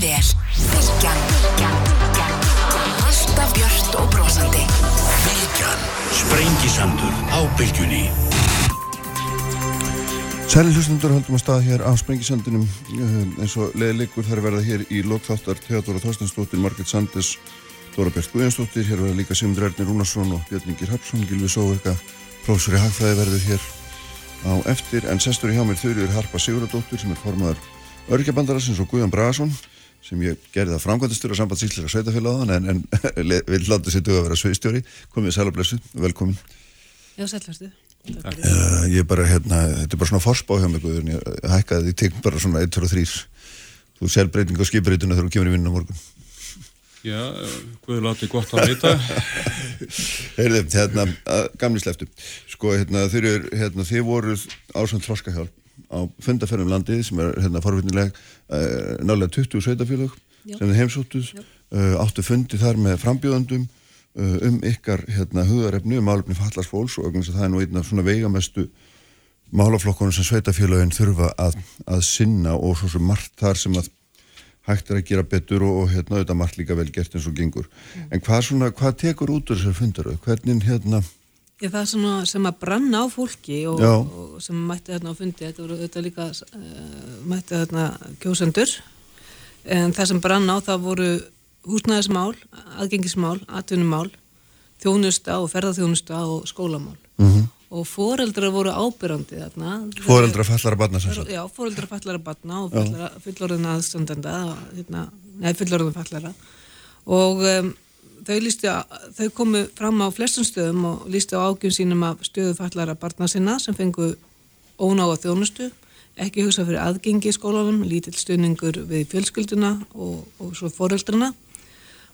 vel. Bilgjan. Alltaf björnt og brosandi. Bilgjan. Sprengisandur á bylgjunni. Sæli hlustundur höldum að staða hér á Sprengisandunum uh, eins og leðilegur þar verða hér í lokþáttar Theodora Þorstensdóttir, Margret Sandes, Dóra Björk Guðjansdóttir, hér verða líka Simundur Ernir Rúnarsson og Björningir Hapsson, Gilvi Sóverka, prófessor í Hagfræði verður hér á eftir en sestur í hjá mér þurriður Harpa Siguradóttir sem er formadur örkjabandarassins og Guðan Bragason sem ég gerði það framkvæmdastur á samband sísleika sveitafélagan en, en vil láta sér duða að vera sveistjóri komið sælablesu, velkomin. Já, sælverstu Uh, ég er bara hérna, þetta er bara svona forspá hjá mig Guðun, ég hækkaði því tegn bara svona 1, 2 og 3 þú er selbreyting á skipurítuna þegar þú kemur í vinnuna morgun. Já, Guður láti gott að vita. Heyrðu, hérna, gamli sleftu sko, hérna, þau hérna, voruð ásand þroskahjálp á fundaferðum landið sem er, hérna, forvinnileg uh, nálega 20 sveitafélag sem þið heimsóttuð uh, áttu fundi þar með frambjóðandum um ykkar hérna, hugarefni um álefni fallars fólks og það er nú einn af svona veigamestu málaflokkunum sem sveitafélagin þurfa að, að sinna og svo sem margt þar sem að hægt er að gera betur og, og hérna auðvitað margt líka vel gert eins og gengur. Mm. En hvað, svona, hvað tekur út úr þessar fundaröð? Hvernig hérna... Já, það er svona sem að branna á fólki og, og sem mætti þarna á fundi, þetta voru auðvitað líka uh, mætti þarna kjósendur en það sem branna á það voru húsnæðismál, aðgengismál, atvinnumál, þjónusta og ferðarþjónusta og skólamál. Mm -hmm. Og foreldrar voru ábyrrandi þarna. Foreldrar fallara batna sem sagt? Já, foreldrar fallara batna og fullorðina aðstandenda, hérna, neði fullorðina fallara. Og um, þau, lístu, þau komu fram á flestum stöðum og lístu á ágjum sínum af stöðu fallara batna sinna sem fengu ónáða þjónustu ekki hugsa fyrir aðgengi í skólanum, lítill stöningur við fjölskylduna og, og svo foreldrana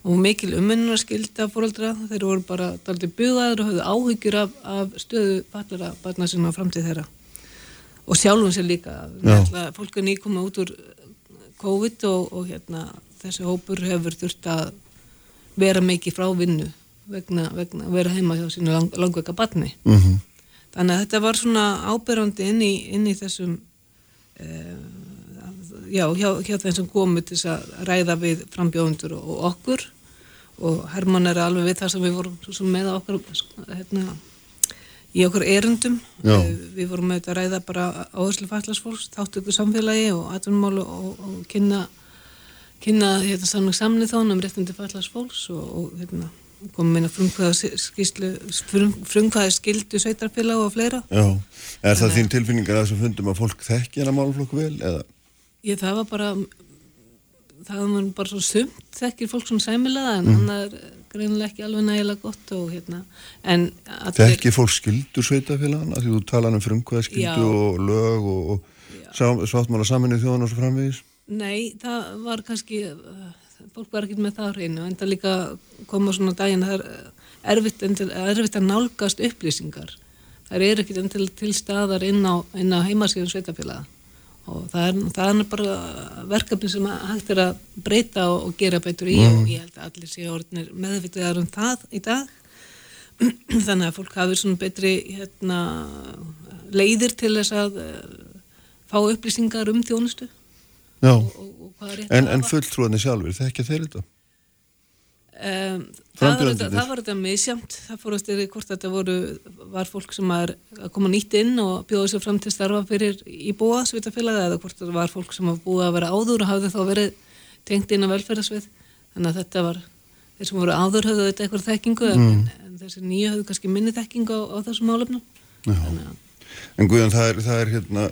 og mikil umminnarskylda fóröldra, þeir voru bara daldi byggðaður og höfðu áhyggjur af, af stöðu fallara barna sinna framtíð þeirra. Og sjálfum sér líka fólk er nýkoma út úr COVID og, og hérna, þessi hópur hefur þurft að vera mikið frá vinnu vegna, vegna vera heima hjá sínu lang, langveika barni mm -hmm. þannig að þetta var svona ábyrrandi inn í, inn í þessum eh, já, hjá, hjá þeim sem komu til að ræða við frambjóðundur og okkur og Herman er alveg við það sem við vorum með okkur hérna, í okkur erundum. Eh, við vorum með þetta að ræða bara áherslu fallasfólks, þáttu ykkur samfélagi og atvinnumál og, og kynna kynna hérna, samling samnið þón um réttindi fallasfólks og, og hérna, komum inn að frumkvæða skildu sveitarfélag og fleira. Já, er það þín tilfinningar að þessum fundum að fólk þekki hana málflokku vel eða? Ég það var bara það er bara svo sumt þekkir fólk svona sæmilega en mm. það er greinilega ekki alveg nægilega gott og hérna Þekkir fólk skildur sveitafélagana því þú tala um frumkvæða skildu og lög og, og sáttmála saminu þjóðan og svo framvegis Nei, það var kannski fólk var ekki með það hreinu en það líka koma svona daginn það er erfitt, erfitt að nálgast upplýsingar. Það er ekki til, til staðar inn á, á heimasíðun sveitafélaga og það er, það er bara verkefni sem hægt er að breyta og, og gera betur í mm. og ég held að allir séu orðinir meðvitaðar um það í dag. Þannig að fólk hafi svona betri hérna, leiðir til þess að uh, fá upplýsingar um þjónustu og, og, en, en fulltrúanir sjálfur, þekkja þeir þetta? Um, það, var þetta, það var þetta misjamt það fórast yfir hvort þetta voru var fólk sem er að koma nýtt inn og bjóða sér fram til starfa fyrir í búa svitafélagi eða hvort þetta var fólk sem var búið að vera áður og hafði þá verið tengt inn á velferðarsvið. Þannig að þetta var þeir sem voru áður höfðu þetta eitthvað þekkingu mm. en, en þessi nýja höfðu kannski minni þekkingu á, á þessum álefnum En Guðan það er, það er hérna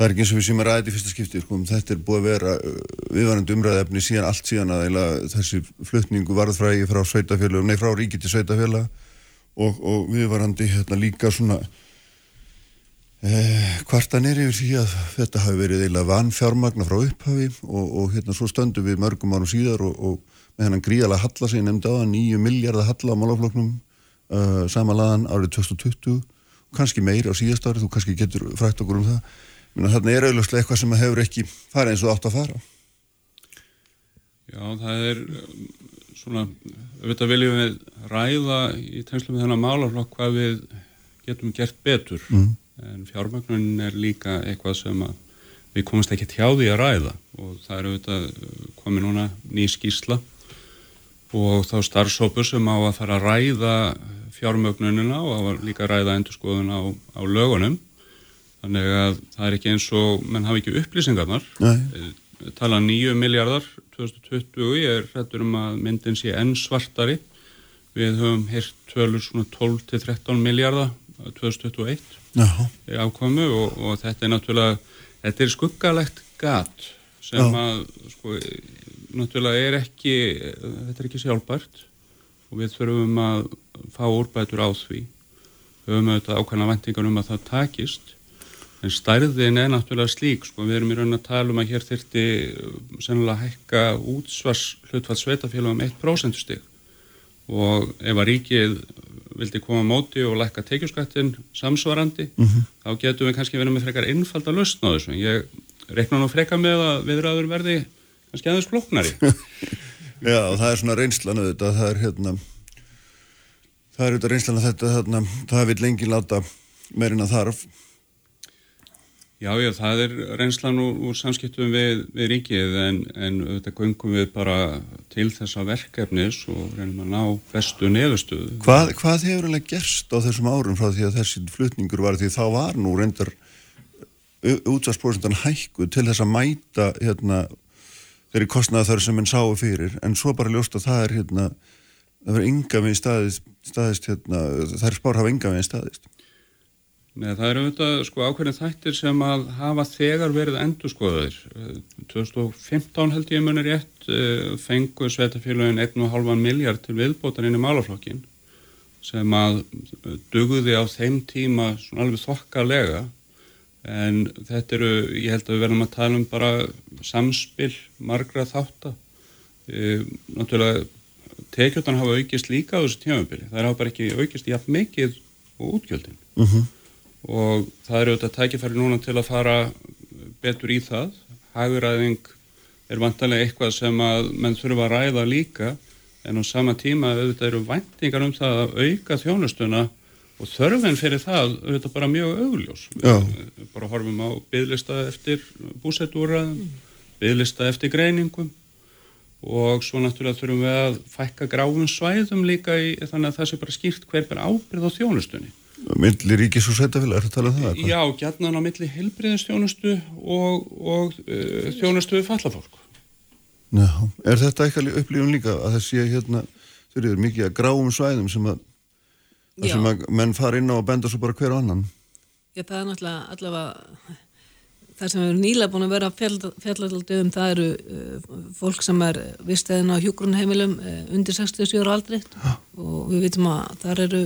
það er ekki eins og við sem er ræðið í fyrsta skipti sko, þetta er búið að vera uh, viðvarandi umræðefni síðan allt síðan að þessi flutningu varðfrægi frá frá ríki til sveitafélag og, og viðvarandi hérna líka svona eh, kvartanir yfir því að þetta hafi verið eila vanfjármagna frá upphafi og, og hérna svo stöndum við mörgum árum síðar og, og með hennan gríðala halla sem ég nefndi á það, 9 miljardar halla á málafloknum uh, samanlagan árið 2020 kannski meir á síðast árið, þú kannski getur frækt okkur um það Þannig er auðvitað eitthvað sem hefur ekki farið eins og átt að fara. Já, það er svona, auðvitað viljum við ræða í tengslu með þennan málaflokk hvað við getum gert betur. Mm. En fjármagnunin er líka eitthvað sem við komumst ekki hjá því að ræða og það er auðvitað komið núna ný skísla og þá starfsópur sem á að fara að ræða fjármögnunina og að líka ræða endurskoðun á, á lögunum þannig að það er ekki eins og menn hafi ekki upplýsingarnar. Nei. tala 9 miljardar 2020, ég er hrettur um að myndin sé enn svartari. Við höfum hirt tölur svona 12 til 13 miljardar 2021 Já, í afkomu og, og þetta er náttúrulega þetta er skuggalegt gat sem Já. að sko, náttúrulega er ekki þetta er ekki sjálfbært og við þurfum að fá úrbætur á því. Höfum auðvitað ákvæmna vendingar um að það takist en stærðin er náttúrulega slík sko, við erum í raun að tala um að hér þyrti sennilega hækka útsvars hlutfall sveitafélagum 1% stig og ef að ríkið vildi koma á móti og lækka tekjuskattin samsvarandi, þá getum við kannski verið með frekar innfald að lausna þessu. Ég reikna nú frekar með að viðræður verði kannski aðeins flóknari. Já, og það er svona reynslan auðvitað, það er hérna það er auðvitað reynslan að þetta þarna, það vil lengi láta meirinn að þarf Já, já, það er reynslan úr, úr samskiptum við, við ríkið en, en auðvitað göngum við bara til þessa verkefnis og reynum að ná bestu neðustuðu. Hvað, hvað hefur alveg gerst á þessum árum frá því að þessi flutningur var? Því þá var nú reyndar útvarsprósentan hækku til þess að mæta hérna þeirri kostnaða þar sem enn sáu fyrir. En svo bara ljóst að það er hérna það verður enga veginn staðist, staðist hérna, þær spár hafa enga veginn staðist Nei, það eru auðvitað sko ákveðin þættir sem að hafa þegar verið endurskoðaðir. Eh, 2015 held ég munir rétt eh, fengu sveitafélagin 1,5 miljard til viðbótan inn í málaflokkin sem að dugði á þeim tíma svona alveg þokkalega en þetta eru, ég held að við verðum að tala um bara samspil margra þáttar. E, náttúrulega tekjöldan hafa aukist líka á þessu tímabili. Það hafa bara ekki aukist jafn mikið og útgjöldin og það eru auðvitað tækifæri núna til að fara betur í það. Hæguræðing er vantanlega eitthvað sem að menn þurfa að ræða líka en á sama tíma auðvitað eru væntingar um það að auka þjónustuna og þörfin fyrir það auðvitað bara mjög augljós. Já. Bara horfum á byðlista eftir búsettúraðum, byðlista eftir greiningum og svo náttúrulega þurfum við að fækka gráfum svæðum líka í, þannig að það sé bara skýrt hver ber ábyrð á þjónustunni. Milli ríkis og sveitafélag, er það að tala um það? Já, gætnan á milli helbriðistjónustu og, og uh, þjónustu við fallafólk. Já, er þetta eitthvað upplifun líka að það sé hérna, þau eru mikið að gráum svæðum sem að, að, sem að menn fara inn á og benda svo bara hver á annan Já, það er náttúrulega allavega það sem erum nýlega búin að vera fjallaldi um það eru uh, fólk sem er visteðin á hjúgrunheimilum uh, undir 67 ára aldri og við vitum að þar eru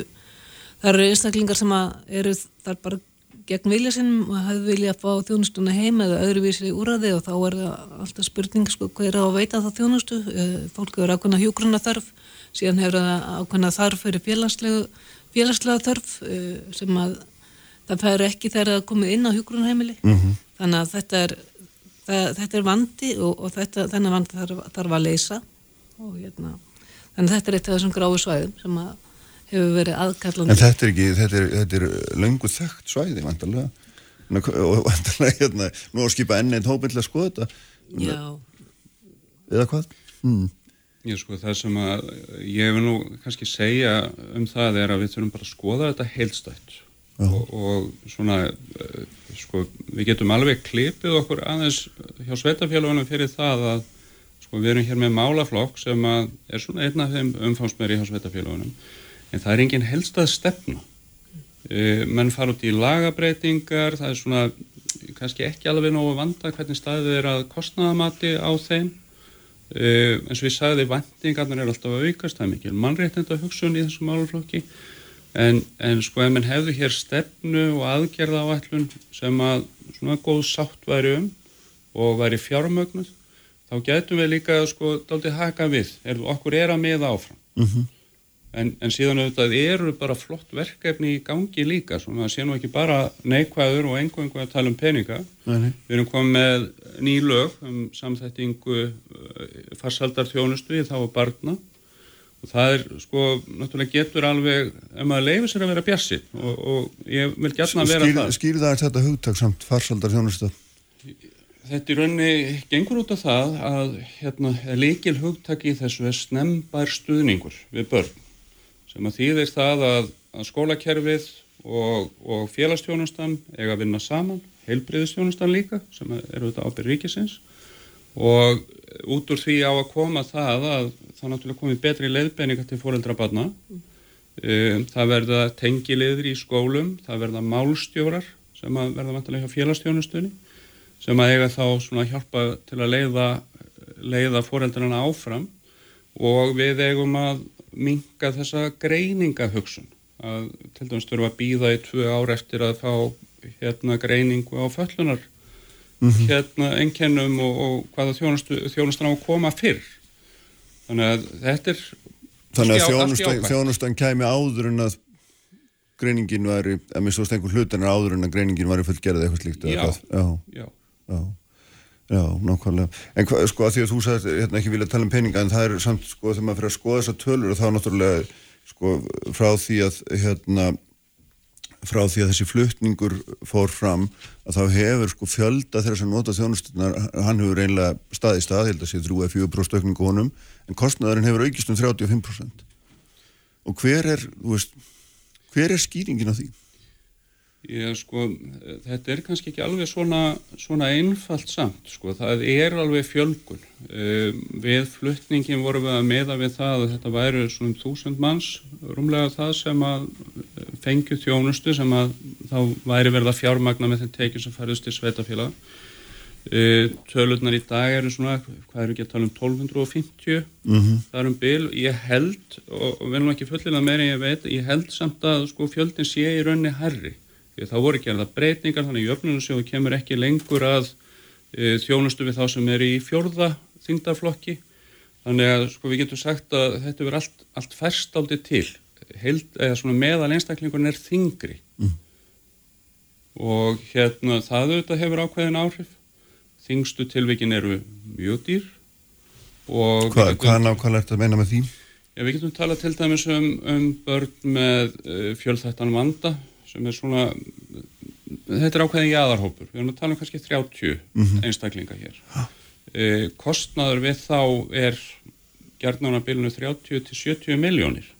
þar eru einstaklingar sem eru þar bara gegn vilja sinum og hefðu vilja að fá þjónustuna heim eða öðruvísi úrraði og þá er það alltaf spurning sko hver er að veita það þjónustu uh, fólk hefur ákveðna hjúgrunna þörf síðan hefur það ákveðna þarf fyrir félagslega þörf uh, sem að það fær ekki þegar það er komið inn á hjúgrunheimili -hmm. þannig að þetta er það, þetta er vandi og, og þetta, þennan vandi þarf, þarf að leysa og hérna þannig að þetta er eitt af þessum gráu svæðum sem að hefur verið aðkallandi. En þetta er ekki, þetta er, þetta er löngu þekkt svæði, vantarlega og vantarlega hérna, nú að skipa enn einn hópin til að skoða þetta. Já, eða hvað? Mm. Ég sko það sem að ég vil nú kannski segja um það er að við þurfum bara að skoða þetta heilstætt og, og svona uh, sko við getum alveg klipið okkur aðeins hjá sveitafélagunum fyrir það að sko við erum hér með málaflokk sem að er svona einn af þeim umfámsmeiri hjá sveitafélagunum en það er engin helstað stefna. Uh, menn fara út í lagabreitingar það er svona kannski ekki alveg nógu vanda hvernig staðið er að kostnaðamati á þeim. Uh, eins og ég sagði, vendingarnir er alltaf að aukast, það er mikil mannréttinda hugsun í þessum máluflokki en, en sko ef mann hefðu hér stefnu og aðgerða áætlun sem að svona góð sátt væri um og væri fjármögnuð þá getum við líka sko daldið haka við, er, okkur er að miða áfram. Mhm. En, en síðan auðvitað eru bara flott verkefni í gangi líka, svona að sé nú ekki bara neikvæður og einhverjum að tala um peninga. Nei. Við erum komið með ný lög um samþættingu farsaldar þjónustu í þá að barna. Og það er sko, náttúrulega getur alveg, ef maður leifir sér að vera bjassi og, og ég vil gætna að vera Skýr, það. skýr það þetta hugtak samt farsaldar þjónusta Þetta í rauninni gengur út af það að hérna, leikil hugtaki í þessu er snembær stuðningur við börn sem að þýðir það að, að skólakerfið og, og félagstjónustan eiga að vinna saman, heilbriðistjónustan líka sem eru þetta ábyrð ríkisins. Og út úr því á að koma það að það náttúrulega komið betri leiðbenninga til fóreldra barna. Um, það verða tengiliður í skólum, það verða málstjórar sem að verða vantilega hjá félagstjónustunni sem að eiga þá svona hjálpa til að leiða, leiða fóreldrarna áfram. Og við eigum að minga þessa greiningahugsun að til dæmis þurfa að býða í tvö ár eftir að fá hérna greiningu á föllunar mm -hmm. hérna ennkennum og, og hvaða þjónustan á að koma fyrr. Þannig að þetta er Þannig að þjónustan, þjónustan kæmi áður en að greiningin væri, að mér svo stengur hlutan er áður en að greiningin væri fullgerðið eitthvað slíkt Já, já, já. Já, já, nákvæmlega. En hva, sko að því að þú sagði hérna ekki vilja tala um peninga en það er samt sko þegar maður fyrir að skoða þessar tölur og þá náttúrulega sko frá því að hérna frá því að þessi fluttningur fór fram að þá hefur sko fjölda þeirra sem nota þjónustunar, hann hefur reynilega stað í stað, held að sé 3-4% aukningu honum, en kostnæðurinn hefur aukist um 35%. Og hver er, þú veist, hver er skýringin á því? Já, sko, þetta er kannski ekki alveg svona, svona einfalt samt, sko, það er alveg fjölgun. Um, við fluttningin vorum við að meða við það að þetta væru svona þúsund manns, rúmlega það sem að fengju þjónustu sem að þá væri verið að fjármagna með þeim tekjum sem færðist til sveitafélag. Uh, tölurnar í dag eru svona, hvað eru ekki að tala um 1250, mm -hmm. það er um bil, ég held, og, og við erum ekki fullilega meira en ég veit, ég held samt að sko fjöldin sé í raunni herri það voru gerða breytingar þannig að jöfnunarsjóðu kemur ekki lengur að e, þjónustu við þá sem er í fjórða þingdarflokki þannig að sko við getum sagt að þetta verður allt, allt færst aldrei til. Heild, eða svona meðal einstaklingun er þingri mm. og hérna það auðvitað hefur ákveðin áhrif. Þingstu tilvikin eru mjög dýr og Hva, Hvað nákvæmlega er þetta að meina með því? Já, við getum talað til dæmis um, um börn með uh, fjölþættan vanda sem er svona þetta er ákveðin jæðarhópur við erum að tala um kannski 30 mm -hmm. einstaklinga hér. E, kostnaður við þá er gerðnána bilinu 30 til 70 miljónir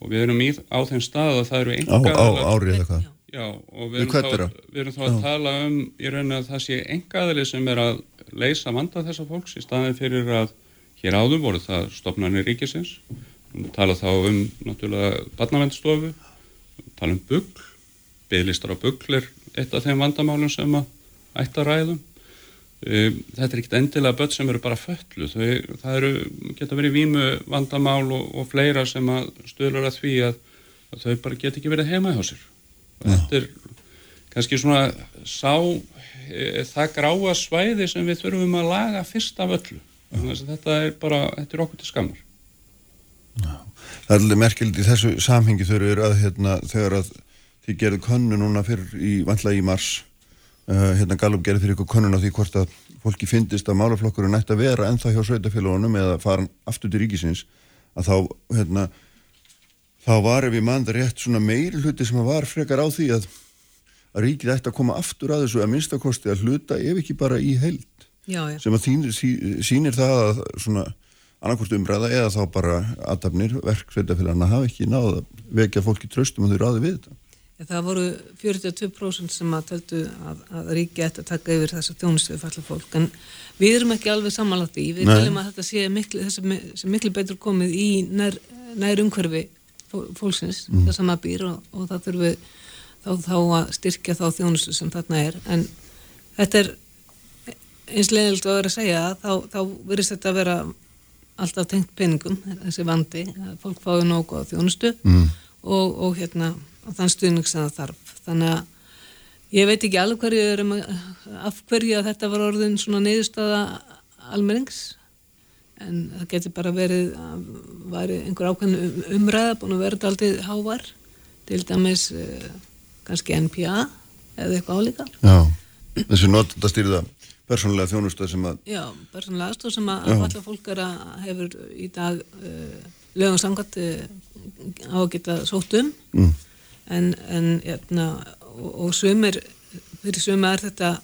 og við erum í, á þeim stað að það eru enga á, á árið eða hvað? Já og við erum, þá, við erum þá að já. tala um í rauninni að það sé enga aðli sem er að leysa vanda þessa fólks í staðin fyrir að hér áður voru það stopnarnir ríkisins. Við tala þá um náttúrulega barnavendstofu tala um bugl bygglistar á bugl er eitt af þeim vandamálum sem að ætta ræðum. Um, þetta er ekkert endilega börn sem eru bara föllu. Þau, það eru, geta verið vímu vandamál og, og fleira sem að stöðlar að því að, að þau bara geta ekki verið heima hjá sér. Þetta er kannski svona sá e, það gráa svæði sem við þurfum að laga fyrst af öllu. Þetta er bara, þetta er okkur til skammar. Já. Það er alveg merkilegt í þessu samhengi þau eru að hérna, þegar að þið gerðu könnu núna fyrir í vantla í mars. Uh, hérna Gallup gerði fyrir ykkur könnun á því hvort að fólki finnist að málaflokkurinn ætti að vera ennþá hjá sveitafélagunum eða fara aftur til ríkisins að þá hérna þá var ef ég mann rétt svona meiri hluti sem var frekar á því að að ríkið ætti að koma aftur að þessu að minnstakosti að hluta ef ekki bara í held já, já. sem að þínir, sí, sínir það að svona annarkort umræða eða þá bara aðtapnir verk sveitafélagana hafa ekki náða vekja fólki tröstum og þau ráði við þetta Það voru 42% sem að töldu að, að ríki ætti að taka yfir þessa þjónustu falla fólk en við erum ekki alveg samanlátt í, við viljum að þetta sé miklu, miklu betur komið í nær, nær umhverfi fólksins, mm. það sama býr og, og það þurfum við þá, þá að styrkja þá þjónustu sem þarna er en þetta er eins leðilt að vera að segja þá, þá verist þetta að vera alltaf tengt peningum, þessi vandi að fólk fái nógu á þjónustu mm. og, og hérna og þann stuðning sem það þarf. Þannig að ég veit ekki alveg hverju er um af hverju að þetta var orðin svona neyðustada almennings en það getur bara verið að væri einhver ákveðin umræða búin að vera alltaf hávar til dæmis uh, kannski NPA eða eitthvað álíka. Já, þessi notandastýrða persónulega þjónustöð sem að Já, persónulega aðstóð sem að allar fólk er að hefur í dag uh, lögum samkvæmt uh, á að geta sótt um. Mm en, en jæna, hérna, og, og sömur fyrir sömur er þetta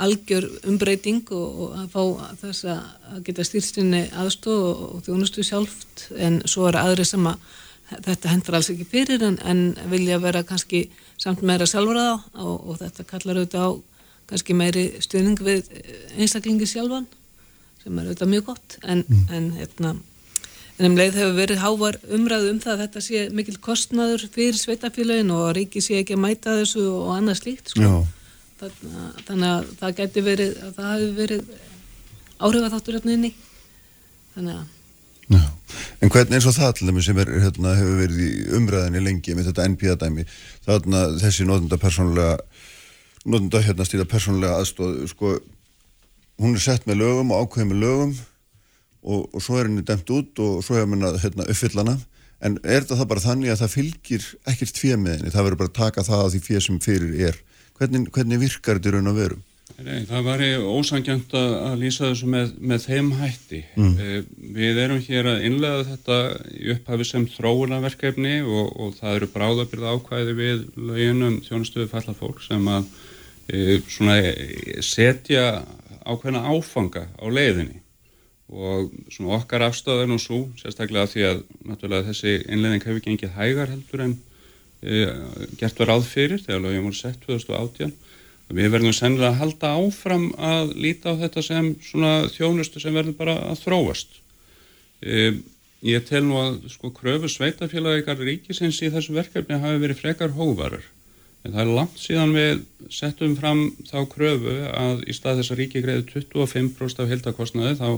algjör umbreyting og, og að fá þess að, geta stýrstinni aðstóð og, og þjónustu sjálft. En svo er aðri sem að þetta hendur alls ekki fyrir en, en vilja vera kannski samt meira sjálfur að á og, og þetta kallar auðvitað á kannski meiri stuðning við einstaklingi sjálfan sem er auðvitað mjög gott. En, en hérna En um leið hefur verið hávar umræðu um það að þetta sé mikil kostnaður fyrir sveitafélagin og að ríki sé ekki að mæta þessu og annað slíkt. Sko. Þannig, þannig að það geti verið, að það hefur verið áhrifaþáttur hérna inni. Þannig að... Já. En hvernig eins og það allir sem er, hérna, hefur verið í umræðinni lengi með þetta NPA-dæmi, þarna þessi nótunda persónulega, nótunda hérna stýra persónulega aðstóð, sko, hún er sett með lögum og ákveð með lögum og, og svo er henni dæmt út og svo hefur henni hérna, uppfyllana en er þetta bara þannig að það fylgir ekkert fjö með henni, það verður bara að taka það að því fjö sem fyrir er. Hvernig, hvernig virkar þetta raun að veru? Nei, það var ósangjönd að lýsa þessu með, með þeim hætti. Mm. við erum hér að innlega þetta í upphafi sem þróunarverkefni og, og það eru bráðabyrða ákvæði við löginum þjónustöðu falla fólk sem að e, svona, setja ákveðna áfanga á leiðinni og svona okkar afstöð er nú svo, sérstaklega því að náttúrulega þessi innleðing hefur gengið hægar heldur en e, gert var áð fyrir þegar lögjum voru sett 2018 og við verðum sennilega að halda áfram að líta á þetta sem svona þjónustu sem verður bara að þróast. E, ég tel nú að sko kröfu sveitafélagikar ríkisins í þessu verkefni hafi verið frekar hóvarar en það er langt síðan við settum fram þá kröfu að í stað þess að ríki greiði 25% af heldakostnaði þá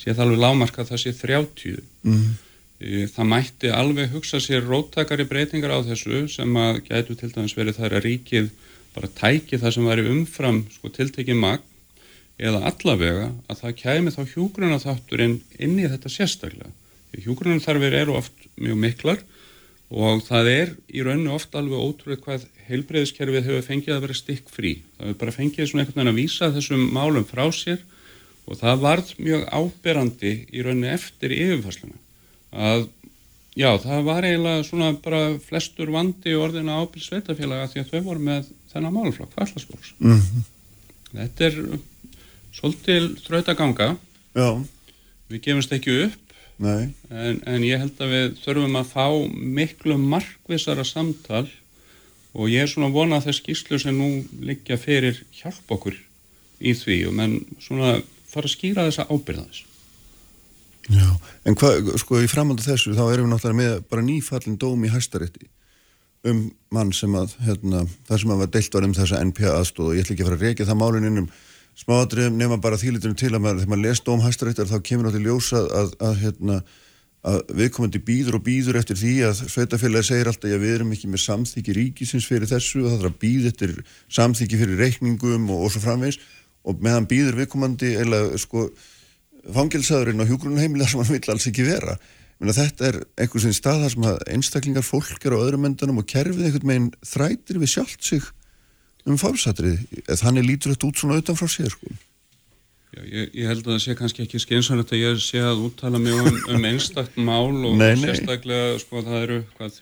sé það alveg lámarka að það sé 30 mm. það mætti alveg hugsa sér róttakari breytingar á þessu sem að gætu til dæmis verið þar að ríkið bara tæki það sem væri umfram sko, tiltekið magn eða allavega að það kæmi þá hjúgrunna þátturinn inn í þetta sérstaklega. Hjúgrunna þarfir eru oft mjög miklar og það er í rauninu oft alveg ótrúið hvað heilbreyðiskerfið hefur fengið að vera stikk frí það hefur bara fengið svona einhvern veginn að vísa þessum málum frá sér og það varð mjög áberandi í rauninni eftir yfirfæsluna að já, það var eiginlega svona bara flestur vandi orðina ábyrg sveitafélaga því að þau voru með þennan málflokk, fallaskóls mm -hmm. þetta er svolítil þrautaganga. Já. við gefumst ekki upp. En, en ég held að við þurfum að fá miklu markvisara samtal. Og ég er svona vonað þess skýrslu sem nú liggja fyrir hjálp okkur í því. Og menn svona fara að skýra þessa ábyrðaðis. Já, en hvað, sko, í framöndu þessu þá erum við náttúrulega með bara nýfallin dóm í hæstarétti um mann sem að, hérna, það sem að var deilt var um þessa NPA aðstóð og ég ætla ekki að fara að reykja það málun innum smáadriðum nema bara þýlitunum til að maður, þegar maður les dóm hæstaréttar þá kemur náttúrulega ljósa að, að, að hérna, að viðkomandi býður og býður eftir því að sveitafélagi segir alltaf að við erum ekki með samþyggi ríkisins fyrir þessu og það þarf að býð eftir samþyggi fyrir reikningum og, og svo framvegs og meðan býður viðkomandi eða sko fangilsaðurinn á hjúgrunheimilega sem hann vil alls ekki vera. Menna, þetta er einhvers veginn stað þar sem að einstaklingar fólk er á öðrum endanum og kerfið einhvern veginn þrætir við sjálft sig um fásatrið, þannig lítur þetta út svona utan frá sér sko. Já, ég, ég held að það sé kannski ekki skeinsanlegt að ég sé að úttala mig um, um einstakt mál og nei, nei. sérstaklega sko það eru hvað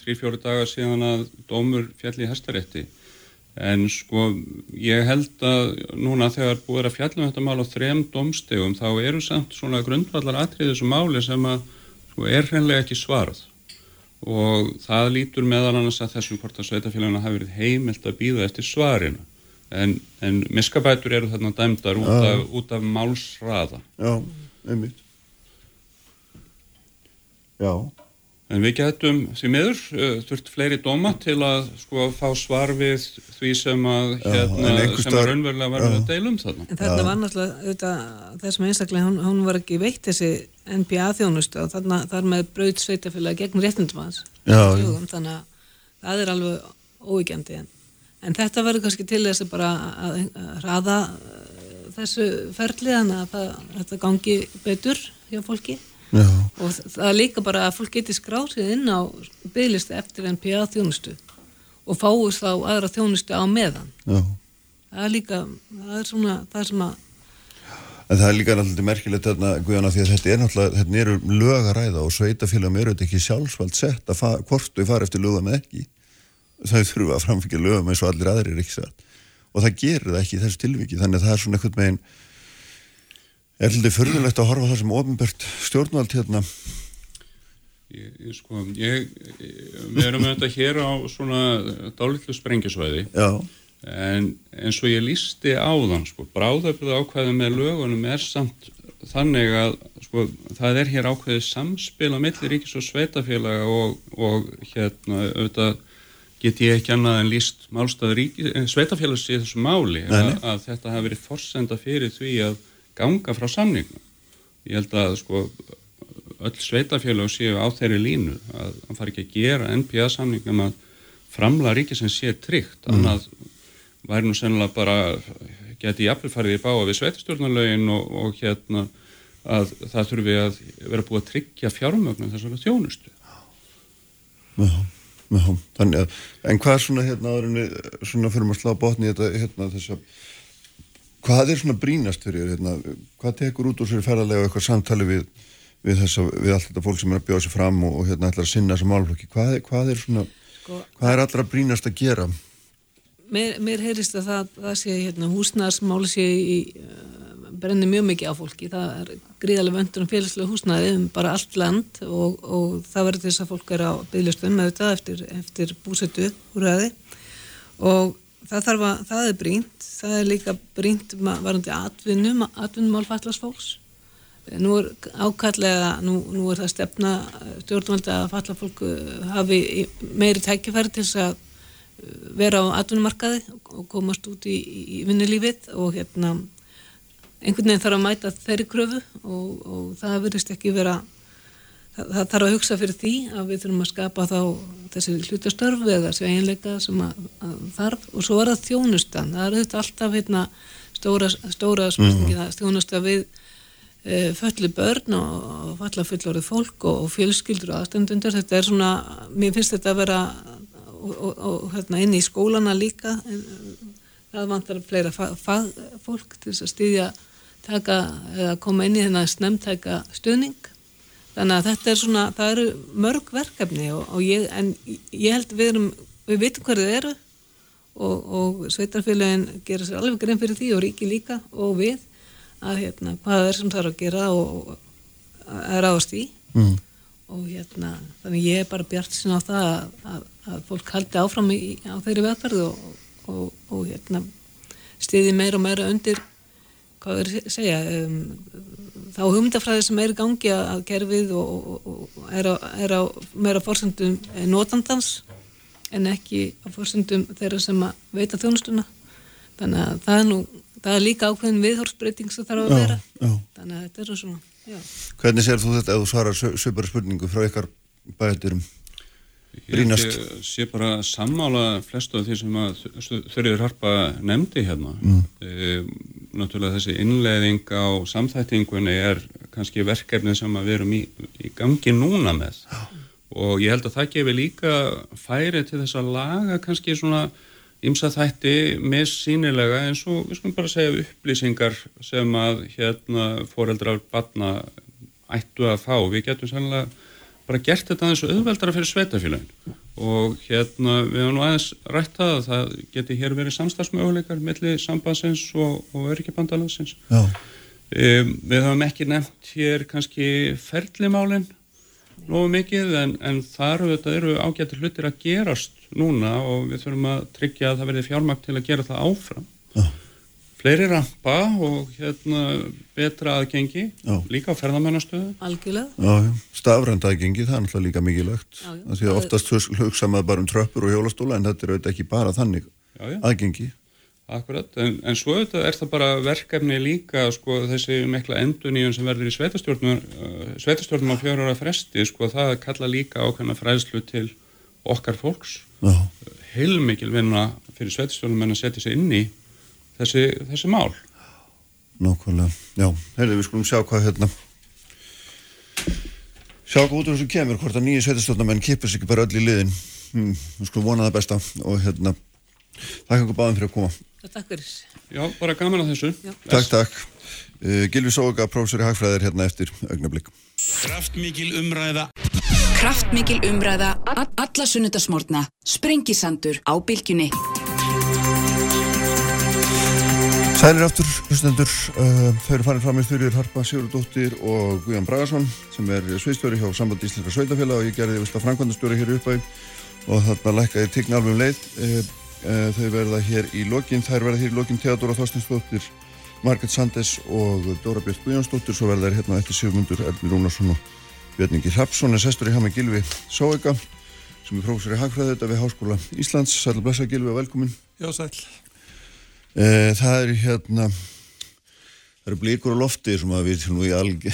þrý-fjóri dagar síðan að dómur fjalli í hestarétti En sko ég held að núna þegar búið að fjallum þetta mál á þrem domstegum þá eru samt svona grundvallar atrið þessu máli sem að sko, er hreinlega ekki svarað og það lítur meðal annars að þessum hvort að sveitafélagina hafi verið heimilt að býða eftir svarinu en, en miskabætur eru þarna dæmdar út af, út af málsraða. Já, einmitt. Já. En við getum því miður uh, þurft fleiri dóma til að sko fá svar við því sem að hérna, já, sem að raunverulega var að deilum þarna. En þarna var náttúrulega þessum einstaklega, hún, hún var ekki veitt þessi NBA þjónustu og þarna þar með brauð sveitafélagi gegn réttindumans þannig að það er alveg óíkjandi en, en þetta verður kannski til þess að bara að, að hraða uh, þessu ferli þannig að það, þetta gangi betur hjá fólki Já. og það er líka bara að fólk geti skrásið inn á bygglistu eftir NPA þjónustu og fáist þá aðra þjónustu á meðan Já. það er líka það er svona það sem að En það er líka náttúrulega merkilegt þarna, Guðjana, því að þetta er náttúrulega, þetta eru lög að ræða og sveitafélagum eru þetta ekki sjálfsvald sett að hvort þau fara eftir lögum eða ekki. Það þurfa að framfengja lögum eins og allir aðrir er ekki satt. Og það gerir það ekki í þessu tilviki þannig að það er svona einhvern veginn er hluti förðulegt að horfa á það sem ofinbært stjórnvald hérna? Ég, ég, sko, ég, við erum auðvitað hér á svona dálitlu sprengisvæði já, en eins og ég lísti áðan sko, bráðöflið ákvæði með lögunum er samt þannig að sko, það er hér ákveðið samspil á milli ríkis og sveitafélaga og, og hérna auðvitað get ég ekki annað en líst málstað sveitafélags í þessu máli að, að þetta hafi verið forsenda fyrir því að ganga frá samningum. Ég held að sko öll sveitafélag séu á þeirri línu að hann fari ekki að gera NPA samningum að framla ríkisins sé tryggt, annað væri nú sennilega bara geti jafnvel farið í báa við sveitastjórnarlögin og, og hérna að það þurfi að vera búið að tryggja fjármögnum þessara þjónustu. já, já þannig að, en hvað er svona hérna við svona fyrir að slá botni í þetta hérna þess að hvað er svona brínast fyrir þér, hérna, hvað tekur út úr sér ferðarlega og eitthvað samtali við við, þessa, við allt þetta fólk sem er að bjóða sér fram og, og hérna ætlar að sinna þessa málflokki hvað, hvað er svona, Sko, hvað er allra brínast að gera? Mér, mér heyrist að það, það sé hérna, húsnæðarsmáli sé í uh, brenni mjög mikið á fólki. Það er gríðarlega vöndur um félagslega húsnæði um bara allt land og, og það verður þess að fólk er á bygglistum eftir, eftir búsetu úrræði. Og það þarf að, það er brínt það er líka brínt varandi atvinnum, atvinnumál fallast fólks. Nú er ákallega nú, nú er það stefna stjórnvaldi að falla fólk uh, hafi meiri tækifæri til þess að vera á atvinnumarkaði og komast út í, í vinnulífið og hérna einhvern veginn þarf að mæta þeirri kröfu og, og það verðist ekki vera það, það þarf að hugsa fyrir því að við þurfum að skapa þá þessi hlutastörf eða þessi eiginleika sem að, að þarf. Og svo er það þjónustan. Það er auðvitað alltaf hérna stóra, stóra spurningi það þjónusta við e, föllu börn og, falla fullorðið fólk og, og fjölskyldur og aðstendundur þetta er svona, mér finnst þetta að vera og, og, og hérna inn í skólana líka. Það vantar fleira fag, fagfólk til þess að styðja taka eða koma inn í þennan snemtæka stuðning þannig að þetta er svona, það eru mörg verkefni og, og ég, en ég held við erum, við vitum hvað þið eru og, og sveitarfélagin gera sér alveg grein fyrir því og ríki líka og við að hérna, hvað er sem þarf að gera og, að ráðast í mm. og hérna, þannig ég er bara bjart sinna á það að, að, að fólk haldi áfram í, á þeirri vegferð og, og, og hérna stiði meira og meira undir hvað er að segja um, þá hugmyndafræði sem er í gangi að, að kerfið og, og, og er, á, er á meira fórsendum notandans en ekki á fórsendum þeirra sem að veita þjónustuna þannig að það er nú það er líka ákveðin viðhórsbreyting sem þarf að Já, vera já. þannig að þetta er svona já. hvernig sér þú þetta ef þú svarar svipara spurningu frá ykkar bæðaturum Brýnast. Ég sé- bara sammála flestu af því sem að Þurriður Harpa nefndi hérna. Mm. E, náttúrulega þessi innleiðing á samþættingunni er kannski verkefni sem við erum í, í gangi núna með. Og ég held að það gefi líka færi til þess að laga kannski svona ymsa þætti með sínilega eins og við skulum bara segja upplýsingar sem að hérna foreldrar batna ættu að fá. Við getum sannlega bara gert þetta aðeins auðveldara fyrir sveitafélagin og hérna við höfum nú aðeins rætt að það geti hér verið samstagsmöguleikar milli sambandsins og, og öryggibandalagsins. Já, Um, við höfum ekki nefnt hér kannski ferlimálin nógu mikið en, en þar auðvitað eru ágættir hlutir að gerast núna og við þurfum að tryggja að það verði fjármakt til að gera það áfram. Fleiri rampa og hérna betra aðgengi, Já. líka á ferðamennastöðu. algjörlega já. stafrændagengi, það er náttúrulega líka mikilvægt Já, já. af því að oftast hus- hugsa maður bara um tröppur og hjólastóla en þetta er auðvitað ekki bara þannig Já, já. aðgengi Akkurat, en, en svo auðvitað er það bara verkefni líka sko, þessi mikla enduníun sem verður í sveitastjórnum, uh, sveitastjórnum á fjóra ára fresti, sko, það kalla líka ákveðna fræðslu til okkar fólks. Heilmikil vinna fyrir sveitastjórnum en að setja sig inn í þessi, þessi mál. nákvæmlega Já, heyrðu, við skulum sjá hvað hérna sjá hvað út úr þessu kemur hvort að nýju sveitastjórnamenn kipur sig ekki bara öll í liðin hm, við skulum vona það besta og hérna, þakka ykkur báðum fyrir að koma Takk fyrir. Já, bara gaman að þessu. Já. Takk, takk uh, Gilvi Sóga, prófessor í Hagfræðir hérna eftir augnablik Kraftmikil umræða Kraftmikil umræða, alla sunnudasmórna, sprengisandur á bylgjunni. Sælir aftur, hlustendur, uh, þau eru farin fram í styrjur Harpa Sigurðardóttir og Guðján Bragarsson sem er sviðstjóri hjá Samband Íslenska Sveitafélag og ég gerði vist að framkvæmdastjóri hér uppæð og þarna lækkaði tign alveg um leið. Uh, uh, þau verða hér í lokin, þær verða hér í lokin Theodora Þorstinsdóttir, Marget Sandes og Dóra Björn Guðjónsdóttir, svo verða þær hérna eftir Sigmundur Erfnir Rúnarsson og Björningi Hrapsson er sestur í hama Gilvi Sóega sem er prófessor í Hagfræði Eh, það er hérna það eru blíkur á lofti sem að við nú í alg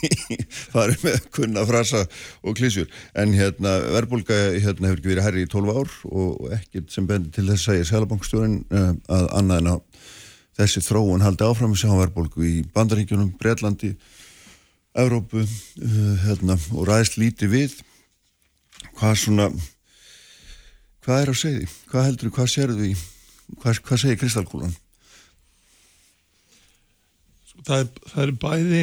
farum með kunna frasa og klísjur en hérna verðbólka hérna hefur ekki verið herri í 12 ár og ekkert sem bendir til þess að ég selabankstjórin uh, að annað en að þessi þróun haldi áfram. Við sjáum verðbólku í Bandaríkjunum, Breitlandi Evrópu uh, hérna, og ræðist líti við. Hvað svona hvað er að segja því? Hvað heldur þú, hvað sérðu því Hvað, hvað segir Kristalkúlan? Það er, það er bæði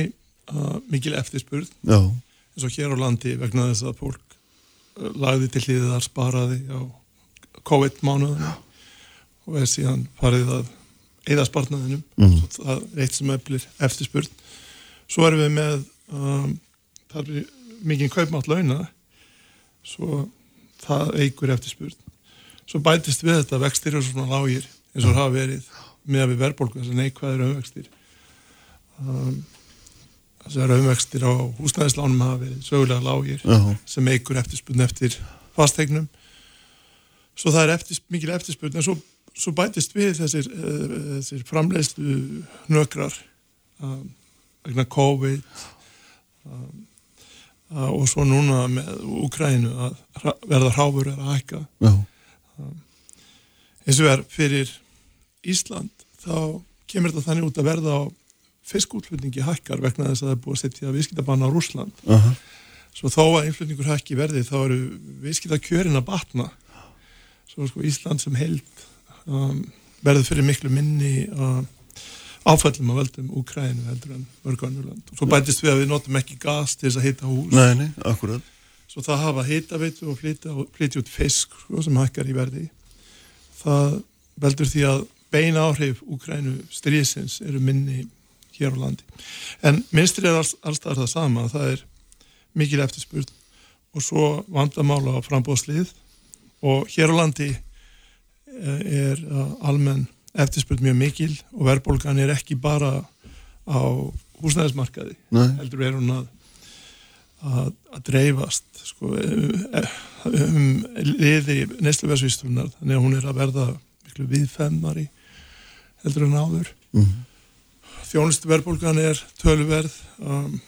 uh, mikil eftirspurð Já, eins og hér á landi vegna þess að fólk uh, lagði til hlýðar sparaði á COVID-mánuðinu og er síðan farið að eða spartnaðinum Mhm. svo það er eitt sem eflir eftirspurð svo erum við með um, það er mikið kaupmátt launa svo það eigur eftirspurð svo bætist við þetta vextir og svona lágir eins og hafa verið með að við verðbólku þess að neikvæðir umvextir. Um, þessar umvextir á húsnæðislánum hafa verið sögulega lágir já, sem eigur eftirspurn eftir fastegnum svo það er eftir, mikil eftirspurn en svo, svo bætist við þessir, uh, þessir framleiðslu nökrar um, vegna COVID um, uh, og svo núna með Úkrænu að verða hráfur að hækka. Já, eins og er fyrir Ísland þá kemur þetta þannig út að verða á fiskútflutningi hækkar vegna þess að það er búið að setja viðskiptabanna á Rúsland aha, svo þó að innflutningur hækki verði þá eru viðskiptakjörin að batna. Svo sko Ísland sem held um, verður fyrir miklu minni um, áfællum að veldum Úkrænu heldur en mörg önnur land og svo bætist við að við notum ekki gas til þess að hita hús. Nei, nei, akkurat svo það hafa hitaveitu og flytja, út fisk sko, sem hækkar í verði. Það veldur því að beina áhrif Úkrænu stríðsins eru minni hér á landi. En minnstri er alls, allstað það sama það er mikil eftirspurn og svo vandamála á frambóðslið og hér á landi eh, er uh, almenn eftirspurn mjög mikil og verðbólgan er ekki bara á húsnæðismarkaði Nei, heldur er hún að að, að dreifast sko, um liði neysluversvístunar þannig að hún er að verða miklu viðfemmari heldur en áður. Mhm. þjónustu verðbólgan er töluverð um,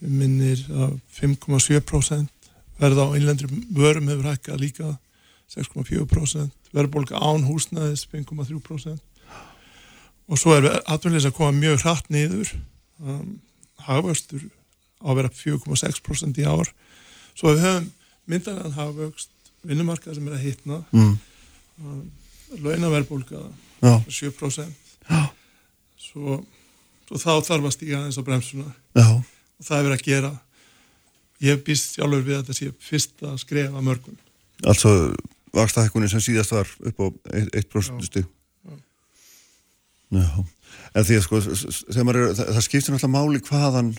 minnir að 5,7% verða á innlendri vörum hefur hækkað líka 6,4% verðbólga án húsnæðis 5,3% og svo er atvinnleys að koma mjög hratt niður. Um, hagvöxtur á að vera 4,6% í ár. Svo við höfum myndagan hagvöxt vinnumarkað sem er að hitna mm, um, launaverðbólga já, 7% svo, svo þá þarf að stíga aðeins á bremsuna. Já, og það er verið að gera. Ég býst sjálfur við að þetta sé fyrsta skref að mörgum. Altså vakstahækkunni sem síðast var upp á 1% stig. Já, en því að sko er, það, það skiptir náttúrulega máli hvaðan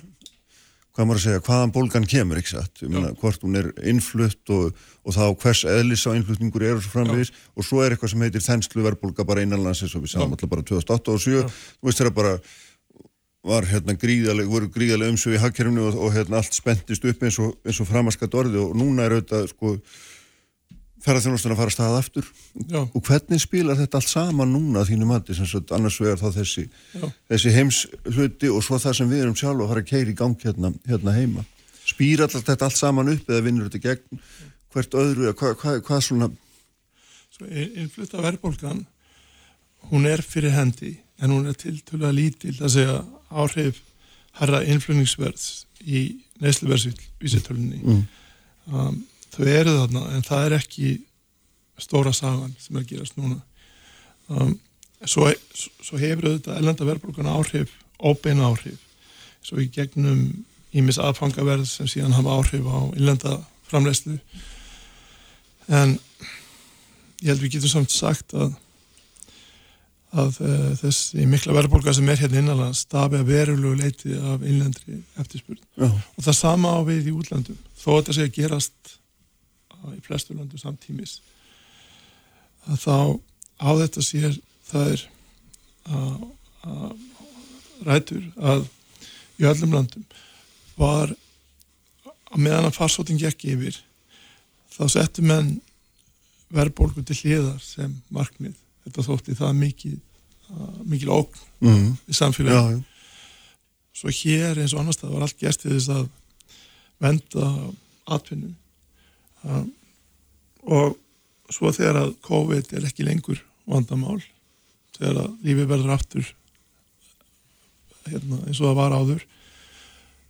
hvað maður að segja, hvaðan bólgan kemur meina hvort hún er innflutt og, og þá hvers eðlis á innflutningur er og svo framvegis og svo er eitthvað sem heitir þenslu verðbólga bara innanlandsins og við sáum alltaf bara 2008 og 2007 þú veist þeirra bara var hérna gríðaleg, voru gríðaleg umsög í hagkerfinu og, og hérna allt spentist upp eins og, eins og framaskat orði og núna er auðvitað sko ferðarþjónustun að fara að staða aftur. Já, og hvernig spilar þetta allt saman núna að þínu mati, annars vegar þá þessi, þessi heims hluti og svo það sem við erum sjálf að fara að keira í gang hérna, hérna heima. Spýr alltaf þetta allt saman upp eða vinnur þetta gegn? Hvert öðru eða hvað hva, hva svona? Svo innflutta verðbólgan hún er fyrir hendi en hún er tiltölulega lítil að segja áhrif herra innflutningsverðs í neysluverðsvísitölunni. Mm. Þau eru þarna en það er ekki stóra sagan sem er að gerast núna. Um, svo, svo hefur auðvitað ellenda verðbólgan áhrif óbeina áhrif. Svo í gegnum ímis aðfangaverð sem síðan hafa áhrif á illenda framleyslu en ég held við getum samt sagt að að uh, þessi mikla verðbólka sem er hérna innanlands stafi að verulegu leiti af innlendri eftirspurn. Já. og það sama á við í útlandum þó að þetta sé að gerast í flestu landum samtímis að þá á þetta sér það er að, að rætur að í öllum landum var að meðan að farsóttin gekk yfir þá settu menn verðbólgu til hliðar sem markmið. Þetta þótti það mikið uh, mikil ógn mm. í samfélagi svo hér eins og annars það var allt gert til þess að venda atvinnu. um, og svo þegar að COVID er ekki lengur vandamál þegar að lífið verður aftur hérna, eins og það var áður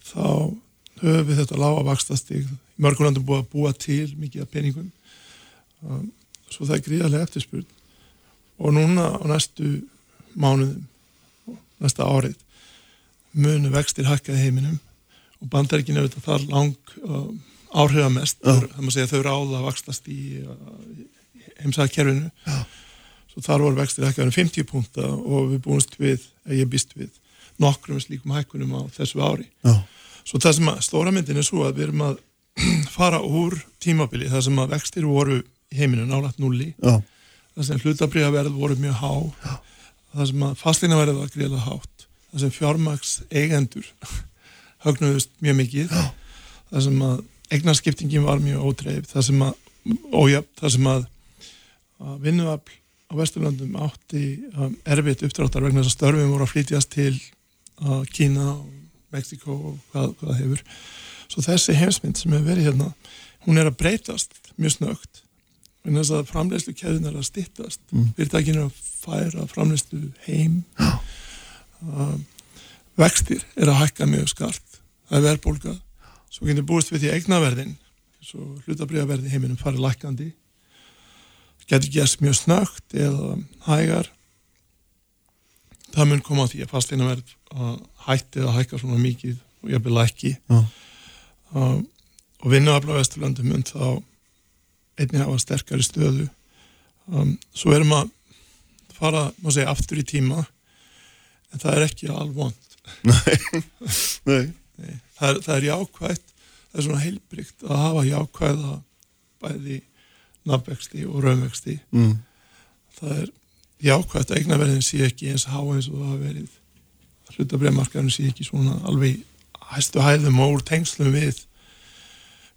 þá höfum við þetta lága vakstastig í mörgum landum búið að búa til mikið af peningum. Um, svo það er gríðarlega eftirspurn. Og núna á næstu mánuðum næsta árið munu vextir hækka í heiminum. Og bandaríkinu er þetta þar lang uh, áhrifamest, Já. maður segja þau ráða að vakstast í heimsæðkerfinu svo þar voru vextir hækka um 50 púnta og við búumst við, eða ég býst við nokkrum slíkum hækkunum á þessu ári. Já, svo það sem að stóra myndin er svo að við erum að fara úr tímabili það sem að vextir voru heiminu nálægt nulli já, það sem hlutabriðaverð voru mjög há. Það sem að fastlinaverð var greiðlega hátt. Það sem fjármaks eigendur högnuðust mjög mikið. Það sem að eignarskiptingin var mjög ótreif það sem að, ójöfn, það sem að, að vinnuafl á Vesturlandum átti um, erfitt uppdráttar vegna þess að störfum voru að flytjast til uh, Kína og Mexiko og hvað, hvað hefur. Svo þessi heimsmynd sem hefur verið hérna hún er að breytast mjög snögt vegna þess að framleiðslu keðin er að styttast. Mm. fyrirtækinu er að færa framleiðslu heim. Um, vextir er að hækka mjög skart það er verðbólga svo getur búist við því eignaverðin svo hlutabriðaverði heiminum farið lækkandi. Getur gerst mjög snögt eða hægar. Það mun koma að því að fastleinaverð hætti að hækka svona mikið og ég vil lækki. Já. uh, og vinnuafla á Vesturlandi mun þá einnig hafa sterkari stöðu. Um, svo erum að fara, má segja, aftur í tíma en það er ekki alvond nei, það er, það er jákvætt það er svona heilbrygt að hafa jákvæða bæði nafnvexti og raunvexti. Mm. það er jákvætt að eignaverðin sé ekki eins há eins og það hafa verið. Hlutabrefmarkaðurinn sé ekki svona alveg hæstu hæðum og úr tengslum við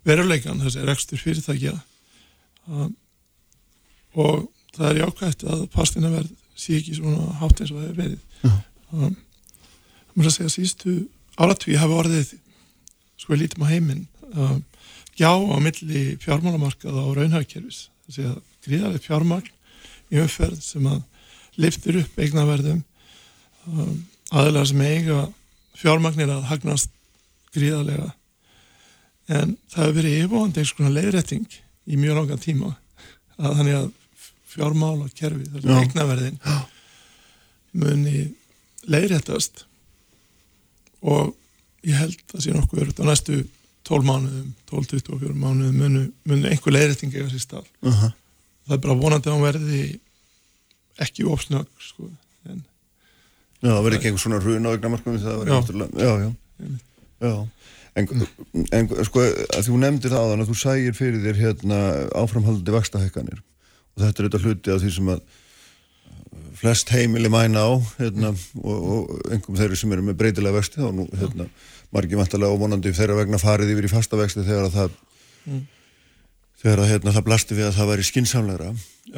veruleikan þessi rekstur fyrirtækja. Um, og það er jákvætt að pastinaverð sé ekki svona hátt eins og það hefur verið. Um, það mér að segja sístu áratví hafa orðið sko við lítum á heiminn. Um, já á milli fjármálamarkaða og raunhagkerfis. Þessi að gríðarlega fjármagn í umferð sem að liftir upp eignaverðum um, aðeinslega sem eiga fjármagnir að hagnast gríðarlega. En það hefur verið yfirvóðandi einhvers konar leiðrætting í mjög langan tíma að þannig að fjármála kerfi sem Já. eignaverðin muni leiðrættast og ég held að sé nokkuð verið á næstu 12 mánuðum, 12-24 mánuðum munu, munu einhver leiðrætting eiga sér stað uh -huh. það er bara vonandi að hún verði ekki ofsnögg sko. en já, það verður ekki einhver svona hrun á eignamarkum það verður Já. náttúrulega, já, já, já En, en sko, að þú nefndir það að þú sægir fyrir þér hérna áframhaldandi vakstahækkanir og þetta er þetta hluti af því sem að flest heimili mæna á hérna, og, og einhverjum þeirri sem eru með breytilega vexti og nú hérna, margir vantarlega óvonandi þeirra vegna farið yfir í fasta vexti þegar að það Mm. þegar að hérna, það blasti við að það væri skinsamlegra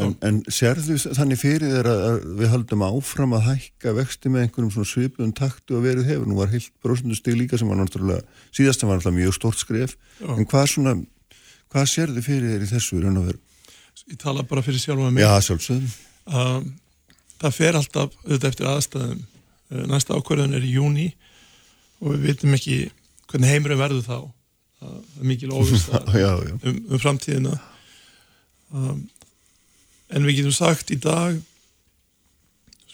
en, en sérðu þannig fyrir þér að, við haldum áfram að hækka vexti með einhverjum svipuðum taktu að verið hefur, nú var heilt brósundustig líka sem var náttúrulega, síðast var náttúrulega mjög stort skref, Já. en hvað svona hvað sérðu fyrir í þessu og ég tala bara fyrir sjálfa mig. Já, það fer alltaf auðvitað eftir aðstæðum. Uh, næsta ákvörðun er í júni og við vitum ekki hvernig heimurum verður þá. Það er mikil já, um, um framtíðina. Um, en við getum sagt í dag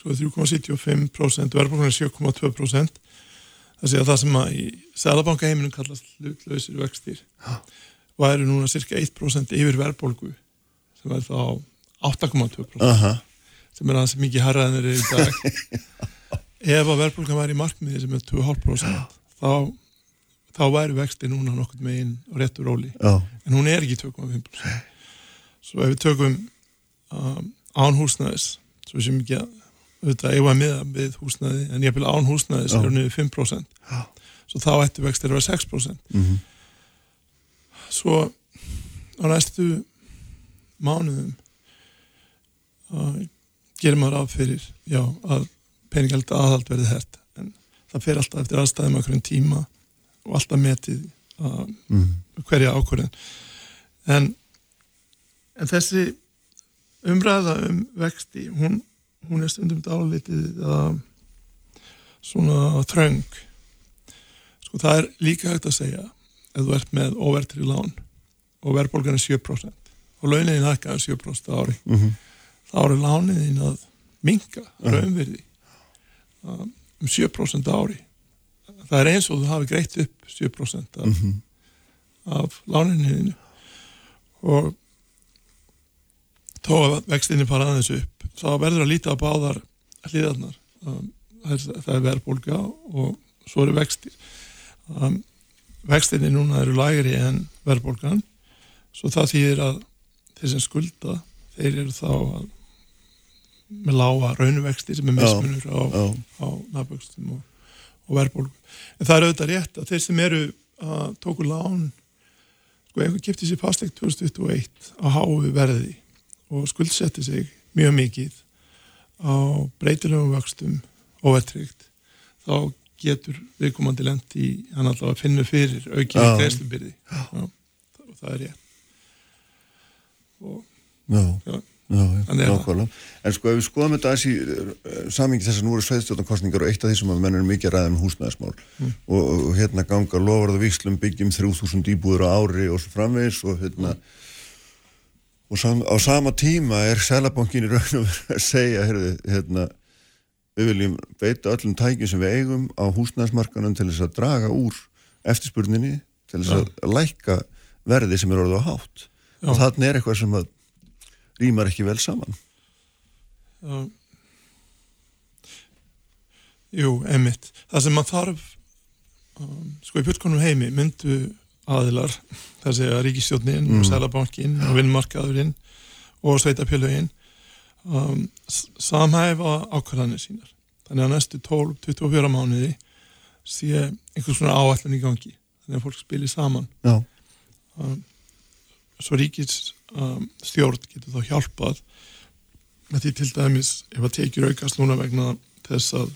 sko 3,75% verðbólgan er 7,2% það sé að það sem að í Sælabanka heiminum kallast hlutlausir vextir. Væri núna cirka 1% yfir verðbólgu sem er þá 8,2% aha, sem er aðeins mikið harraðinir í dag. Ef að verðbólgan væri í markmiði sem er 2,5% þá, þá væri vexti núna nokkur megin og réttur róli. Já, en hún er ekki 2,5% svo ef við tökum um, án húsnæðis svo sem ekki að auðvitað eiga miða við húsnæði en ég vil án húsnæðis Já. er niður 5% Já. svo þá ætti vextir að vera 6% mhm, svo á næstu mánuðum uh, gerir maður af fyrir já, að peningalda aðhald verði hert. En það fer alltaf eftir aðstæðum okkur en tíma og alltaf metið uh, mhm, hverja ákvörðin en, en þessi umræða um vexti hún, hún er stundum dálítið uh, svona þröng. Sko það er líka hægt að segja ef þú ert með óvertri lán og verðbólgan er 7% og launin hækka er 7% á ári. Mhm, þá eru lánið þín að minka raunverði um, um 7% á ári. Það er eins og þú hafi greitt upp 7% af, mhm, af láninu þínu og þó að vextinni fara aðeins upp þá verður að líta á báðar hliðarnar. Um, það, er, það er verðbólga og svo eru vextir. Um, vextinni núna eru lægri en verðbólgan svo það þýðir að þeir sem skulda þeir eru þá að, með lága raunvexti sem er mismunur á, já, á nafnvöxtum og, og verðbólgu. En það er auðvitað rétt að þeir sem eru að tóku lán, sko einhver kipti sér fastleikt 2021 á háu verði og skuldsetti sig mjög mikið á breytilegum vöxtum og verðtrygt, þá getur viðkomandi lent í hann alltaf að finna fyrir Já. greiðslubyrði. Og það er rétt. Og já, Já. Þannig nákvæmlega. En sko ef við skoðum þetta aðeins í uh, samingi þess að nú eru sveiðstjórnarkostningar og eitt af því sem að menn eru mikið að ræða um húsnæðismál Mm. og, og hérna ganga lofarðu vikslum byggjum 3000 íbúður á ári og svo framvegis og hérna og sam, á sama tíma er Sælabankin í raun og verið að segja heyrðu, hérna, við viljum beita öllum tækjum sem við eigum á húsnæðismarkanum til þess að draga úr eftirspurninni til þess að lækka verði sem er orðið á hátt Já. og þarna er eitthvað sem að rýmar ekki vel saman Já. Jú, einmitt. Það sem maður þarf um, sko í fullkonum heimi myndu aðilar, það segja ríkistjónin Mm. og selabankin og vinnmarkaðurinn og sveitapjölögin um, samhæfa ákvarðanir sínar. Þannig að næstu 12-24 mánuði sé einhvers svona áætlun í gangi. Þannig að fólk spilir saman. Já, Um, svo ríkis um, stjórn getur þá hjálpað. Með því til dæmis ef að tekjur aukast núna vegna þess að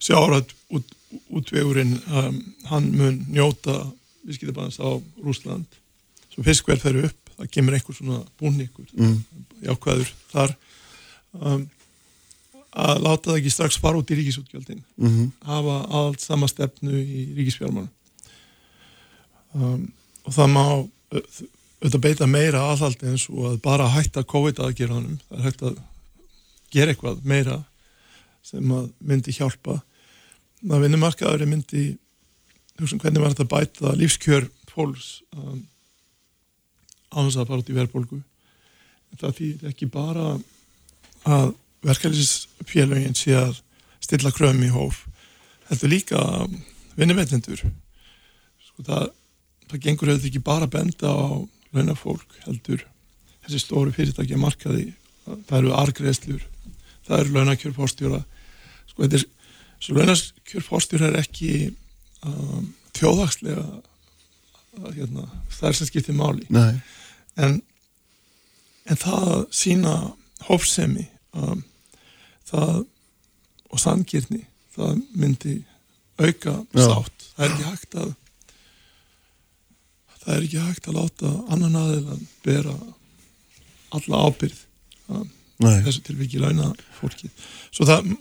sjárat út, útvegurinn um, hann mun njóta viðskiptabans á Rúsland svo fiskverð fer upp, það kemur einhver svona búnningur, mm, jákvæður þar. Um, að láta það ekki strax fara út í ríkisútgjöldin. Mm hafa allt sama stefnu í ríkisfjármánu um, og það má auðvitað beita meira aðhaldi eins og að bara hætta COVID aðgerðanum það er hægt að gera eitthvað meira sem að myndi hjálpa. Að vinnumarkaður myndi hugsa um hvernig var þetta bæta lífskjör fólks um, á þess að fara út í verðbólgu? Það þýðir ekki bara að verkefnisfélögin sé að stilla kröfum í hóf heldur líka vinnumveitendur sko það, það gengur auðvitað ekki bara benda á launafólk heldur. Þessi stóru fyrirtækja markaði það eru argreðslur það eru launakjör fórstjóra sko þetta er svo launakjör fórstjóra er ekki um, þjóðhagslega að, hérna, það er sem skiptir máli. Nei, en, en það að sína hófsemi um, það og sangirni það myndi auka Já. sátt. Það er ekki hægt að það er ekki hægt að láta annan aðeinan bera alla ábyrð um, nei, þessu tilviki launa fólkið. Svo það,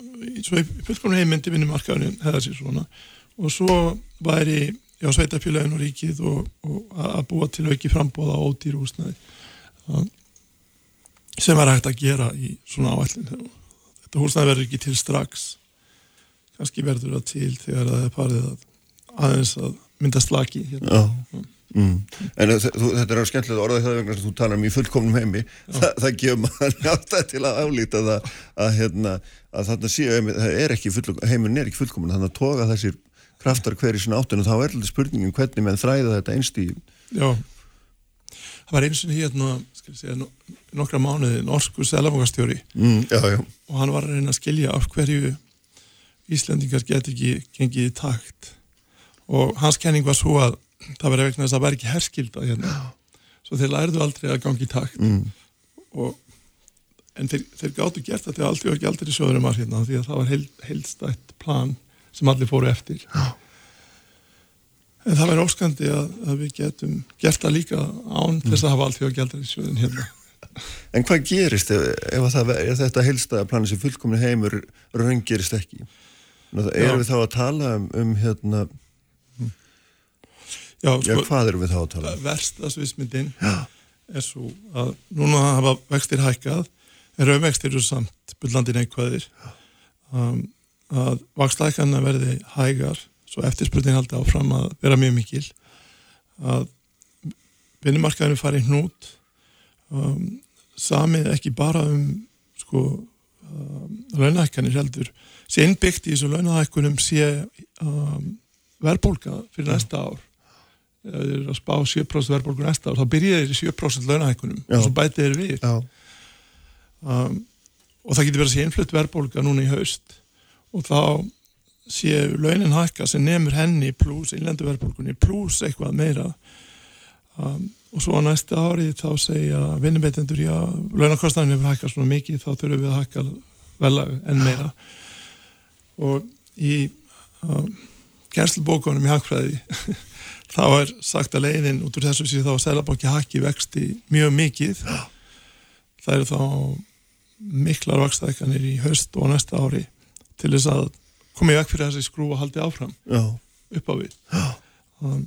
svo í fullkomna heimindi vinnum markaðurinn hefða sér svona. Og svo væri já, sveitafélagin og ríkið og, og að búa til auki frambóða á um, sem var hægt að gera í svona áætlun. Þetta húsnæði verður ekki til strax. Kannski verður það til þegar það er farið að aðeins að mynda slaki hérna. Já. Mm. En þú, þetta er skemmtilega orðað það vegna sem þú talar um í fullkomnum heimi. Þa, það gefur maður ástæð til að álíta það að, hérna, að þarna einmitt- það er ekki er fullkomun þannig að toga þessir kraftar hverju sinna áttin og þá er alltaf spurningin hvernig menn þræða þetta einst í Já, það var eins og hérna, segja, no- nokkra mánuði norskur selafangastjóri mm, og hann var að reyna að skilja af hverju Íslendingar get ekki gengið í takt. Og hans kenning var svo að það verið vegna þess að það var ekki herskilda hérna. Svo þeir lærðu aldrei að gangi í takt. Mm, og en þeir, þeir gáttu gert þetta aldrei og ekki aldrei sjóðurum var hérna því að það var heil, heilstætt plan sem allir fóru eftir. Já. en það væri óskandi að, að við getum gert það líka án þess að hafa aldrei og aldrei sjóðun hérna. En hvað gerist ef, ef, að það, ef þetta heilstæða plani sem fullkomni heimur raungerist ekki? Nú, það- Já. Erum við þá að tala um, um hérna, Já, já, sko, hvað erum við þá að tala um? versta sviðsmyndin er svo að núna hafa vextir hækkað en raunvextir eru samt bullandi neikvæðir. Um, að vakslækana verði hægar svo eftirspurning haldi áfram að vera mjög mikil að vinnumarkaðinu fari hnút um, samið ekki bara um sko um, launahækkanir heldur sé innbyggt í þessu launahækkunum sé um, verðbólka fyrir næsta ár að spá 7% verðbólgu næsta ár þá byrjaði þeir í 7% launahækkunum Já. og svo bætið þeir við. Um, og það getur verið að sé innflutt verðbólga núna í haust og þá séu launin hækka sem nefnur henni pluss innlendu verðbólgunni pluss eitthvað meira. Um, og svo á næsta ári þá segja vinnubeitendur já, launakostnaðin hefur hækkað svona mikið þá þurfum við að hækka velag enn meira. Og í um, kennslubókunum í hagfræði þá er sagt að leiðin út úr þessu séu þá að selabóki hækki vexti mjög mikið. Það eru þá miklar vakstækkanir í haust og næsta ári til þess að koma í vekk fyrir þessi skrú og haldi áfram já, upp á við. Um,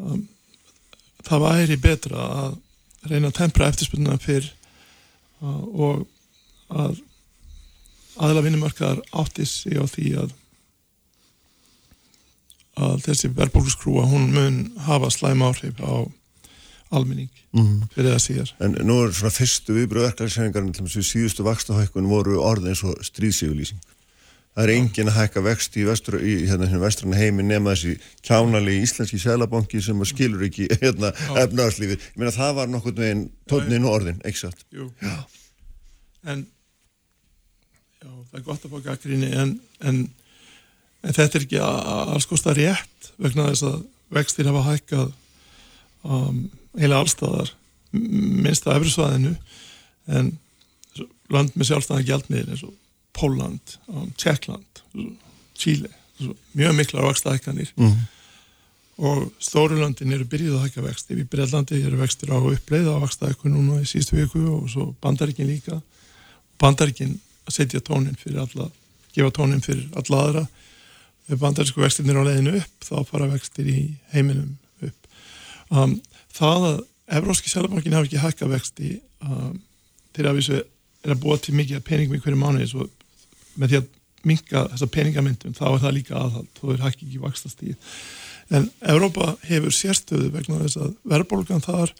um, það væri betra að reyna að tempra eftirspunna fyrr uh, og að aðla vinnumarkaðar áttis sig á því að að þessi verðbólkuskrúa hún mun hafa slæm áhrif á almenning mm. fyrir það síðar En nú er svona fyrstu viðbröð verkefælisæringarinn til þess að síðustu vakstahækkun voru orð eins og stríðsífulýsing. Það er engin að hækka vext í, vestur, í hérna, hérna, vestrana heimi nema þessi kjánali íslenski selabanki sem skilur ekki hérna, efnaðarslífið. Ég meina það var nokkurn veginn tónnin og orðin, ekki satt? Jú. En já, það er gott að fá gaggrinni en, en, en þetta er ekki alls kosta rétt vegna þess að vextir hafa hækkað um, heila allstaðar m- minnst á efrisvæðinu en land með sjálfstæðan gjaldmiðin eins og Póland, um, Tjekkland svo mjög miklar vakstahækkanir Mm. og Stórulöndin eru byrjuð að hækka vexti. Við Breitlandi eru vextir á uppleið á vakstahækkun núna í síðustu viku og svo Bandaríkin líka. Bandaríkin að setja tónin fyrir alla gefa tónin fyrir alla aðra bandarísku vextirnir á leiðinu upp þá fara vextir í heiminum upp. Um, það að Evróski Sælabankin hafi ekki hækka vexti um, til að vissu er að búa til mikið peningum í hverju svo með því að minka þessa peningamyndum þá er það líka aðhald þó er hækki ekki vakstast í en Evrópa hefur sérstöðu vegna þess að verðbólgan þar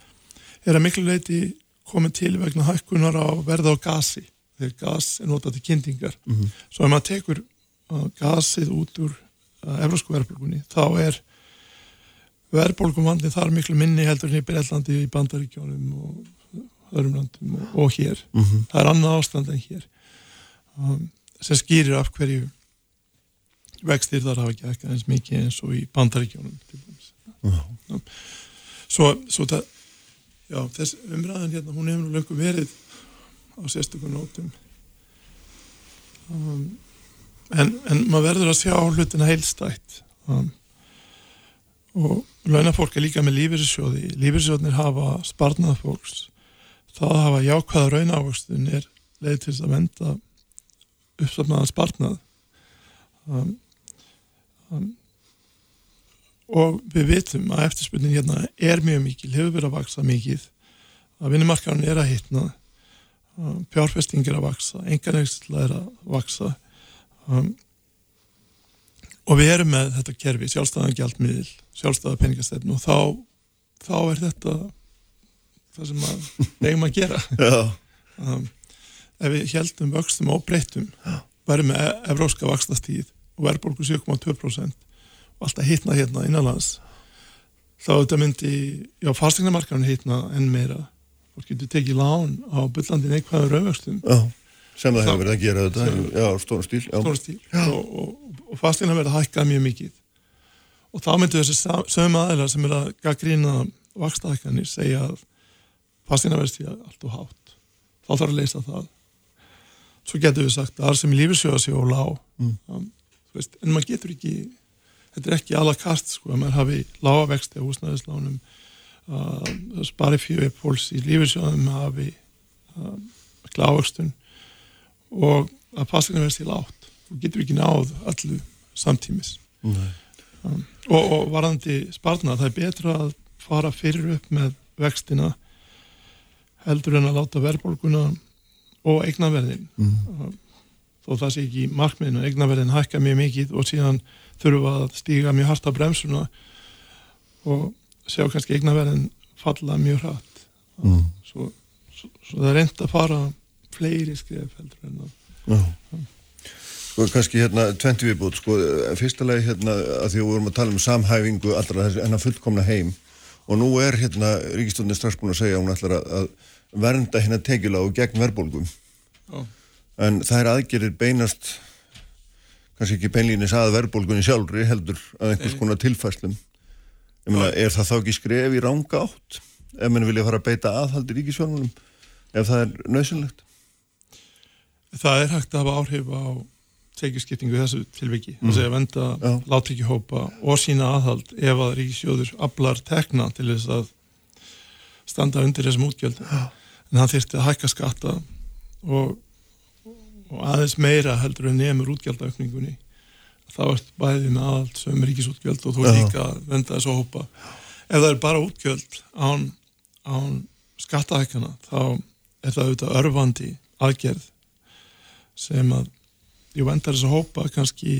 er að miklu leiti komið til vegna hækkunar á verða á gasi þegar gas er notað til kyndingar. Svo ef maður tekur gasið út úr uh, evrósku verðbólgunni þá er verðbólgumvandi þar miklu minni heldur en í Breitlandi, í Bandaríkjónum og öðrum landum og, og hér. Það er annað ástand en hér. Um, sem skýrir af hverju vextir þar hafa ekki ekki eins mikið eins og í Bandaríkjónum dæmis. Já. svo, svo það já, þess umræðan hérna, hún hefur nú löngu verið á sérstökum nótum. Um, en, en maður verður að sjá hlutina heilstætt um, og launafólk er líka með lífyrirsjóði lífyrirsjóðnir hafa sparnað fólks. Það að hafa jákvæða raunávöxtun er leið til þess að venda uppsafnaðan sparnað. Um, um, og við vitum að eftirspunnin hérna er mjög mikil, hefur verið að vaksa mikið. Að vinnumarkaðun er að hitna. Um, fjárfesting er að vaksa enganauksla er að vaksa um, og við erum með þetta kerfi, sjálfstæðan gjaldmiðil, sjálfstæða peningastefn og þá, þá er þetta það sem að eigum að gera. Um, ef við heldum vöxtum og breytum, væri með e- evróska vakstastíð og verðbólgu 7,2% og alltaf hitna hérna innanlands, þá þetta myndi, já, fastegnamarkarinn hitna enn meira. Og getur tekið lán á byllandi neikvæðum raunvöxtum. Já, sem það hefur verið að gera þetta, já, stóra stíl, já. stóra stíl. Og, og, og fastegna verið að hækka mjög mikið. Og þá myndu þessi sömu aðeinar sem er að gaggrína vakstahækkanir segja að fastegna verið stíða allt og hátt. Þá þarf að leysa það. Svo getur við sagt að það sem lífisjóða sé og lág. Mm. um, veist, en maður getur ekki þetta er ekki alla kast sko að maður hafi lága vexti á húsnæðislánum spari fjöfi fólks í lífisjóðum hafi uh, klávægstun og að fastegna verið stíða lágt þú getur ekki náð allu samtímis. Um, og, og varandi sparna það er betra að fara fyrir upp með vextina heldur en að láta verðbólguna og eignaverðin. Mm. um, þó það sé ekki markmiðinu eignaverðin hækka mjög mikið og síðan við að stíga mjög hart á bremsuna og sjá kannski eignaverðin falla mjög hratt. Mm. svo, svo, svo það er reynd að fara fleiri skrif heldur en að Já. Sko, kannski hérna, tventi viðbútt, sko, fyrsta lagi hérna, að því að við vorum að tala um samhæfingu allra hennar fullkomna heim og nú er hérna ríkistofnir strax búin að segja að hún ætlar að, vernda hérna tekjula og gegn verðbólgum. En það er aðgerir beinast kannski ekki beinlýnis að verðbólgunni sjálfri heldur að einhvers konar tilfæslum ég meina, er það þá ekki skref í ranga átt ef mann vilja fara að beita aðhaldi ríkisfjármálum ef það er nöðsynlegt það er hægt að hafa áhrif á tekjuskiptingu í þessu tilviki Mm. að venda Já. láttekjuhópa og sína aðhald ef að ríkisjóður aflar tekna til þess að standa undir þessum útgjöldum en hann þyrfti að hækka skatta og, og aðeins meira heldur en nefnur útgjaldaaukningunni þá ert bæði með aðhald sem ríkisútgjöld og þú er Já. líka að venda þessu hópa ef það er bara útgjöld án, án skattahækana þá er það auðvitað örfandi aðgerð sem að ég vendar þess að hópa kannski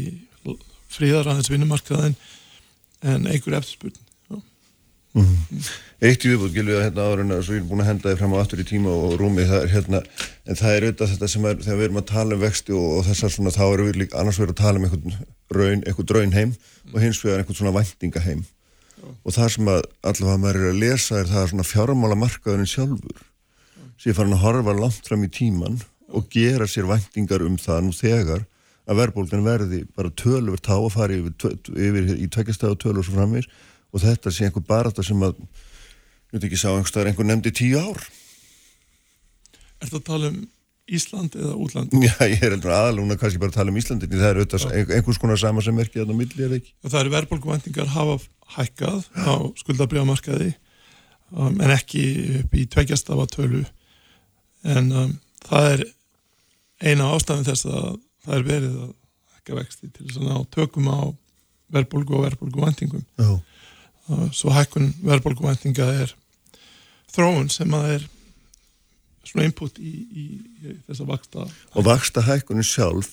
fríðar aðeins vinnumarkaðin en einhver eftirspurn Já. Eitt í viðbútt, Gilvi, að hérna að svo ég er búin að henda þið fram á aftur í tíma og rúmi, það er hérna, en það er auðvitað þetta sem er, þegar við erum að tala um vexti og, og þessar svona, þá erum við líka annars verið að tala um einhvern raun, einhvern draun heim og hins vegar einhvern svona væntinga heim. Og það sem að allavega maður er að lesa er það að svona fjármála markaðurinn sjálfur sé farin að horfa langt fram í tíman og gera sér væntingar um það nú þegar að verðbólgan verði bara tölur tá að fara yfir, yfir í tveggjastæðu tölur svo framvís og þetta sé einhver barata sem að ég veit ekki sá einhverstaðar einhver nefndi tíu ár. Er það að tala um Ísland eða útland? já ég er heldur aðalúna kannski bara að tala um Íslandinni það er auðvitað ein- einhvers konar sama sem merkja þarna á milli er ekki? Það eru verðbólguvæntingar hafa hækkað á skuldabriðamarkaði um, en ekki upp í tveggjastafa tölu. En um, það er eina ástæðan þess að það er verið að hækka vexti til þess að ná tökum á verðbólgu og verðbólguvæntingum. Uh, svo hækkun verðbólguvæntinga er þróun sem að er svona input í, í, í þessa vaksta og vaksta hækkunin sjálf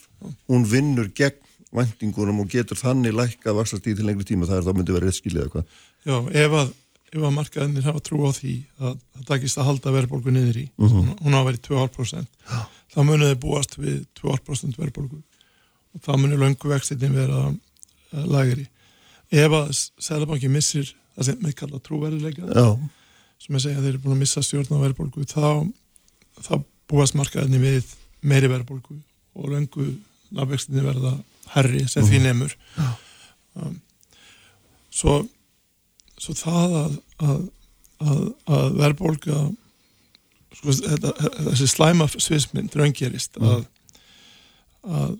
hún vinnur gegn væntingunum og getur þannig lækka vakstastíð til lengri tíma. Það er þá myndi verið skilið eða hvað? Já, ef að, ef að markaðinir hafa trú á því að það takist að halda verðbólgu niður í, Mhm. hún, hún á að vera í 2,5% þá munið þið búast við 2,5% verðbólgu og þá munið löngu vextinni vera uh, lagri. Ef að Sælabanki missir það sem við kalla trúverðileika, já, sem ég segja að þeir eru búin að missa stjórn á verðbólgu, þá, þá búast markaðinni við meiri verðbólgu og löngu nafnvextinni verða herri sem því nemur. Um, svo, svo það að, að, að, að verðbólga sko, þetta, þessi slæma sviðsmynd raungerist að, að,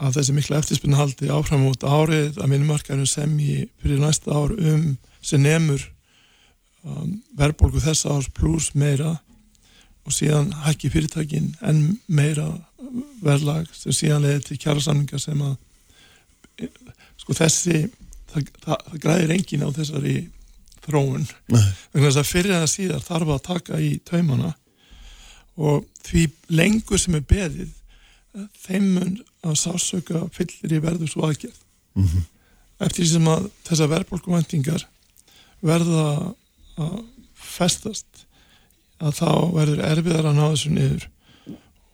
að þessi mikla eftirspunni haldi áfram út árið að minnumarkaðurinn sem í fyrir næsta ár um sem nemur um, verðbólgu þessa árs pluss meira og síðan hækki fyrirtækin enn meira verðlag sem síðan leiði til kjærasamningar sem að sko þessi það, það, það græðir engin á þessari þróun. Vegna þess að fyrir eða síðar þarf að taka í taumana og því lengur sem er beðið þeim mun að sásöka fyllir í verður svo aðgerð. Eftir því sem að þessar verðbólkumvæntingar verða að festast að þá verður erfiðar að ná þessu niður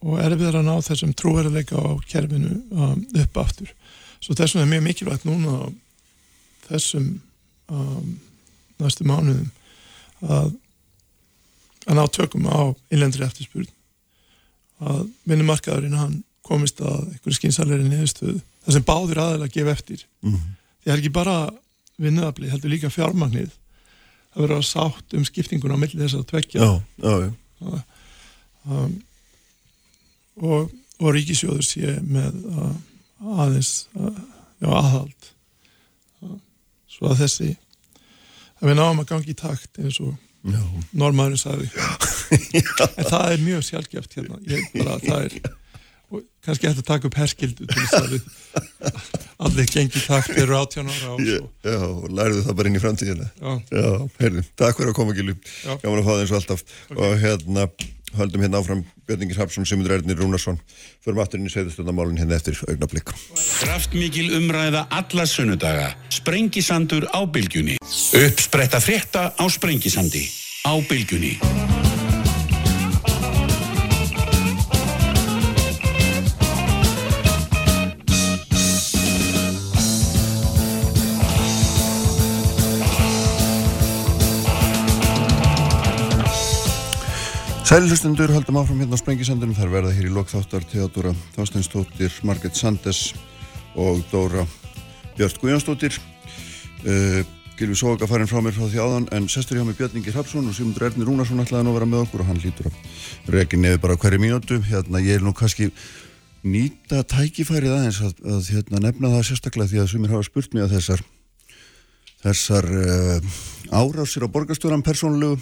og erfiðar að ná þessum trúverðileika á kerfinu um, upp aftur. Svo þessum er mjög mikilvægt núna þessum um, næstu mánuðum að, að ná tökum á innlendri eftirspurn. Að vinnumarkaðurinn hann komist að einhverju skynsalegri niðurstöðu það sem báðir aðeins að gefa eftir. Mm -hmm. því er ekki bara vinnuafli heldur líka fjármagnið. Það verður að sátt um skiptingun á milli þess að tvekja já, já, já. Um, og, og ríkisjóður sé með uh, aðeins uh, aðhald. Svo að þessi að við náum að gangi í takt eins og normaðurinn sagði. En það er mjög sjálfgeft hérna. Ég, bara, það er og kannski hægt að taka upp herskildu til þess að við allir gengi takt eru átján ára á Já, já og læriðu það bara inn í framtíðina. Já, já heyrðu, takk fyrir að koma Gilvi Gaman að fá það eins og alltaf. Okay. og hérna höldum hérna áfram Björningir Hapsson, Simundur Ernir Rúnarsson. Förum aftur inn í segðustundamálun hérna eftir augnablík Kraftmikil umræða alla sunnudaga. Sprengisandur á bylgjunni. Uppspretta frétta á Sprengisandi á bylgjunni Sælilustundur haldum áfram hérna á Sprengisandunum þar verða hér í lokþáttar Theodora Þásteinstóttir, Marget Sandes og Dóra Björn Guðjónsdóttir. Uh, Gilvi Soga farin frá mér frá því áðan en sestur hjá mig Björningi Hrapsson og Simundur Erni Rúnarsson ætlaði nú að vera með okkur og hann lítur að regi neði bara hverju mínútu. Hérna ég er nú kannski nýta tækifærið aðeins að, að hérna, nefna það sérstaklega því að sumir hafa spurt mig að þessar þessar uh, árásir á borgarstjóran persónulegu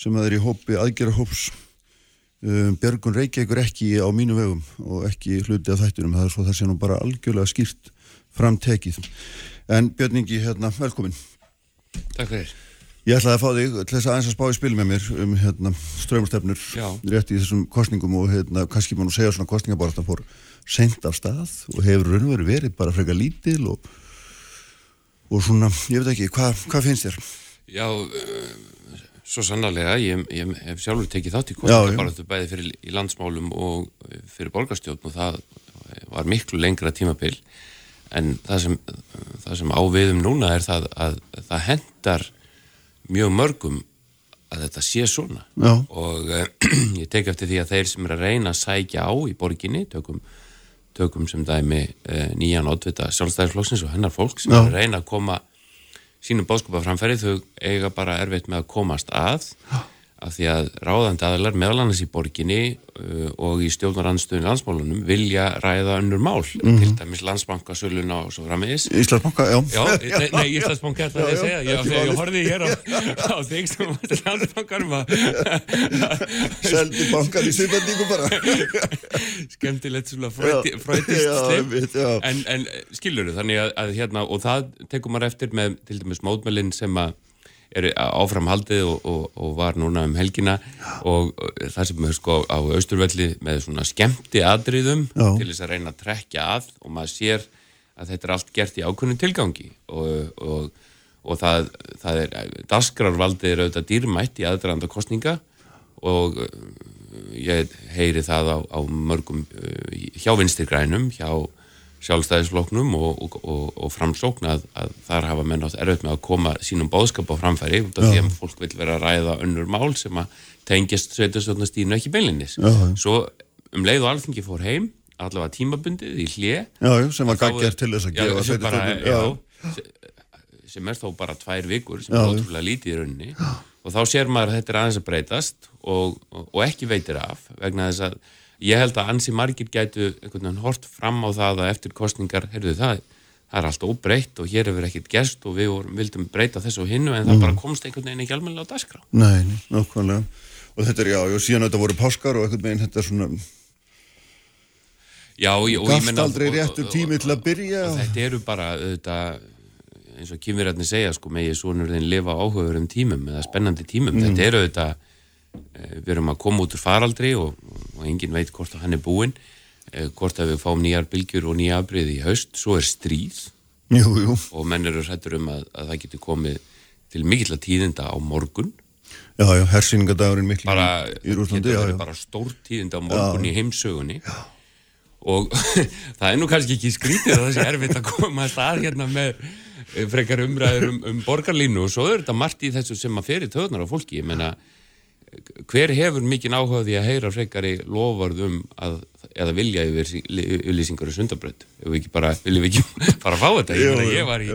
sem það er í hópi aðgerahóps um, Björgun Reykjavíkur ekki á mínu vegum og ekki hluti af þættunum það er svo það sé nú bara algjörlega skýrt framtekið en Björningi, hérna, velkomin. Takk fyrir. Ég ætlaði að fá þig til þess að aðeins að spá í spil með mér um hérna, ströymustefnur rétt í þessum kostningum og hérna, kannski mann og segja svona kostningaborðan fór sent af stað og hefur raunveru verið bara frekar lítil og, og svona, ég veit ekki, hvað hva finnst þér? Já, uh, Svo sannarlega, ég, ég hef sjálfur tekið þátt í kostningabarötu bæði fyrir í landsmálum og fyrir borgarstjórn og það var miklu lengra tímabil en það sem, það sem áviðum núna er það að það hendar mjög mörgum að þetta sé svona Já. og uh, ég tek eftir því að þeir sem er að reyna að sækja á í borginni, tökum, tökum sem dæmi uh, nýjan oddvita sjálfstæðisflóksins og hennar fólk sem Já. er að reyna að koma sínum bóðskapaframfæri þau eiga bara erfitt með að komast að af því að ráðandi aðlar meðal annars í borginni uh, og í stjórnarandstöðun landsmálunum vilja ræða önnur mál, mm -hmm. til dæmis landsbankasöluna og svo frammiðis. Íslandsbanka, já. Já, nei, nei Íslandsbanka er það að segja, já, þegar ég horfið hér á, á þig sem varst landsbankarum að... Seldi bankar í sýrbendingu bara. Skemmtilegt svona fröytist slip, en, en skilur þau, þannig að, að hérna, og það tekum maður eftir með til dæmis mótmælinn sem að er áframhaldið og, og, og var núna um helgina og það sem er sko á austurvelli með svona skemmti aðriðum Já. til þess að reyna að trekja að og maður sér að þetta er allt gert í ákunnum tilgangi og, og það, það er dasgrarvaldið er auðvitað dýrmætt í aðdraðanda kostninga og ég heyri það á, á mörgum hjá vinstirgrænum, hjá sjálfstæðisfloknum og, og, og, og framsókn að, að þar hafa menn átt erfitt með að koma sínum bóðskap á framfæri út af því að fólk vil vera að ræða önnur mál sem að tengjast sveitastöldnastínu ekki beilinnis. Svo um leið og alþengi fór heim, allavega tímabundið í hlið. sem var gaggjart til þess að gefa sveitastöldinu. Sem er þó bara tvær vikur sem já, er ótrúlega lítið í rauninni já. og þá sér maður að þetta er aðeins að breytast og ekki veitir af vegna þess að ég held að ansi margir gætu hort fram á það að eftir kostningar, heyrðu það, það er allt óbreytt og hér hefur ekkert gerst og við vorum, vildum breyta þessu og hinnu en það mm. bara komst einhvern veginn ekki almenna á dasgrá. Nei, nákvæmlega. Og þetta er, já, og síðan þetta voru páskar og einhvern veginn þetta er svona... Já, og ég menna... Gafst aldrei réttur tími til að byrja. Og, og þetta eru bara, þetta, eins og kymverjarnir segja, sko, megið svonurðin lifa áhugaður um tímum eða spennandi tímum. Mm. Þetta eru Eh, við erum að koma út úr faraldri og, og engin veit hvort að hann er búinn. Eh, hvort að við fáum nýjar bylgjur og nýja afbreyði í haust. Svo er stríð. Jú, jú. og menn eru hrættur um að, að það getur komið til mikill að tíðinda á morgun. Já, já, hersýningadagurinn miklu bara, í Rúslandi, já, verið já. bara stór tíðinda á morgun í heimsögunni. Já. og það er nú kannski ekki skrítið að það sé erfitt að koma að stað hérna með eh, frekar umræður um, um borgarlínu. Og svo er þetta margt í þessu sem að fyrir töðnar á fólki, ég menna hver hefur á því að heyra frekari lofarðum að, eða vilja yfir yfirlýsingar í sundabröð ef við ekki bara, viljum ekki fara að fá þetta? Ég, meina, ég var í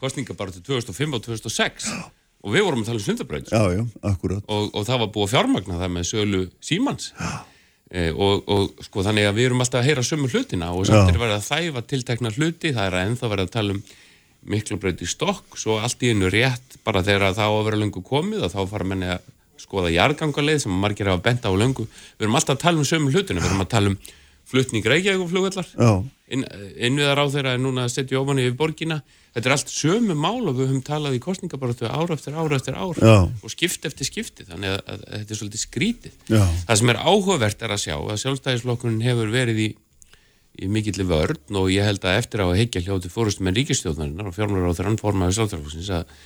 kostningabartu 2005 og 2006 og við vorum að tala um sundabröð Já, já, og, og það var búið að fjármagna það með sölu símans. E, og, og sko þannig að við erum alltaf að heyra sömu hlutina og samt Já. er verið að þæfa tiltekna hluti, það er að ennþá verið að tala um miklu breyt í stokk, svo allt í einu rétt bara þegar það á að vera löngu komið og þá fara menni að skoða jarðgangaleið sem margir hafa bent á löngu. Við erum alltaf að tala um sömu hlutina, við erum að tala um flutning Reykjavík og flugvellar Já, inn, innviðar á þeirra er núna að setja ofan yfir borgina. Þetta er allt sömu mál og við höfum talað í kostningabaratu ár eftir ár eftir ár Já. og skipt eftir skipti. Þannig að, að, þetta er svolítið skrítið. Já. það sem er áhugavert er að sjá að sjálfstæðisflokkurinn hefur verið í, í mikilli vörn og ég held að eftir á að heikja hljóti fórustum með ríkistjóðnarinnar og fjármur á þeirra anformaði sjálfstæðisflokksins að,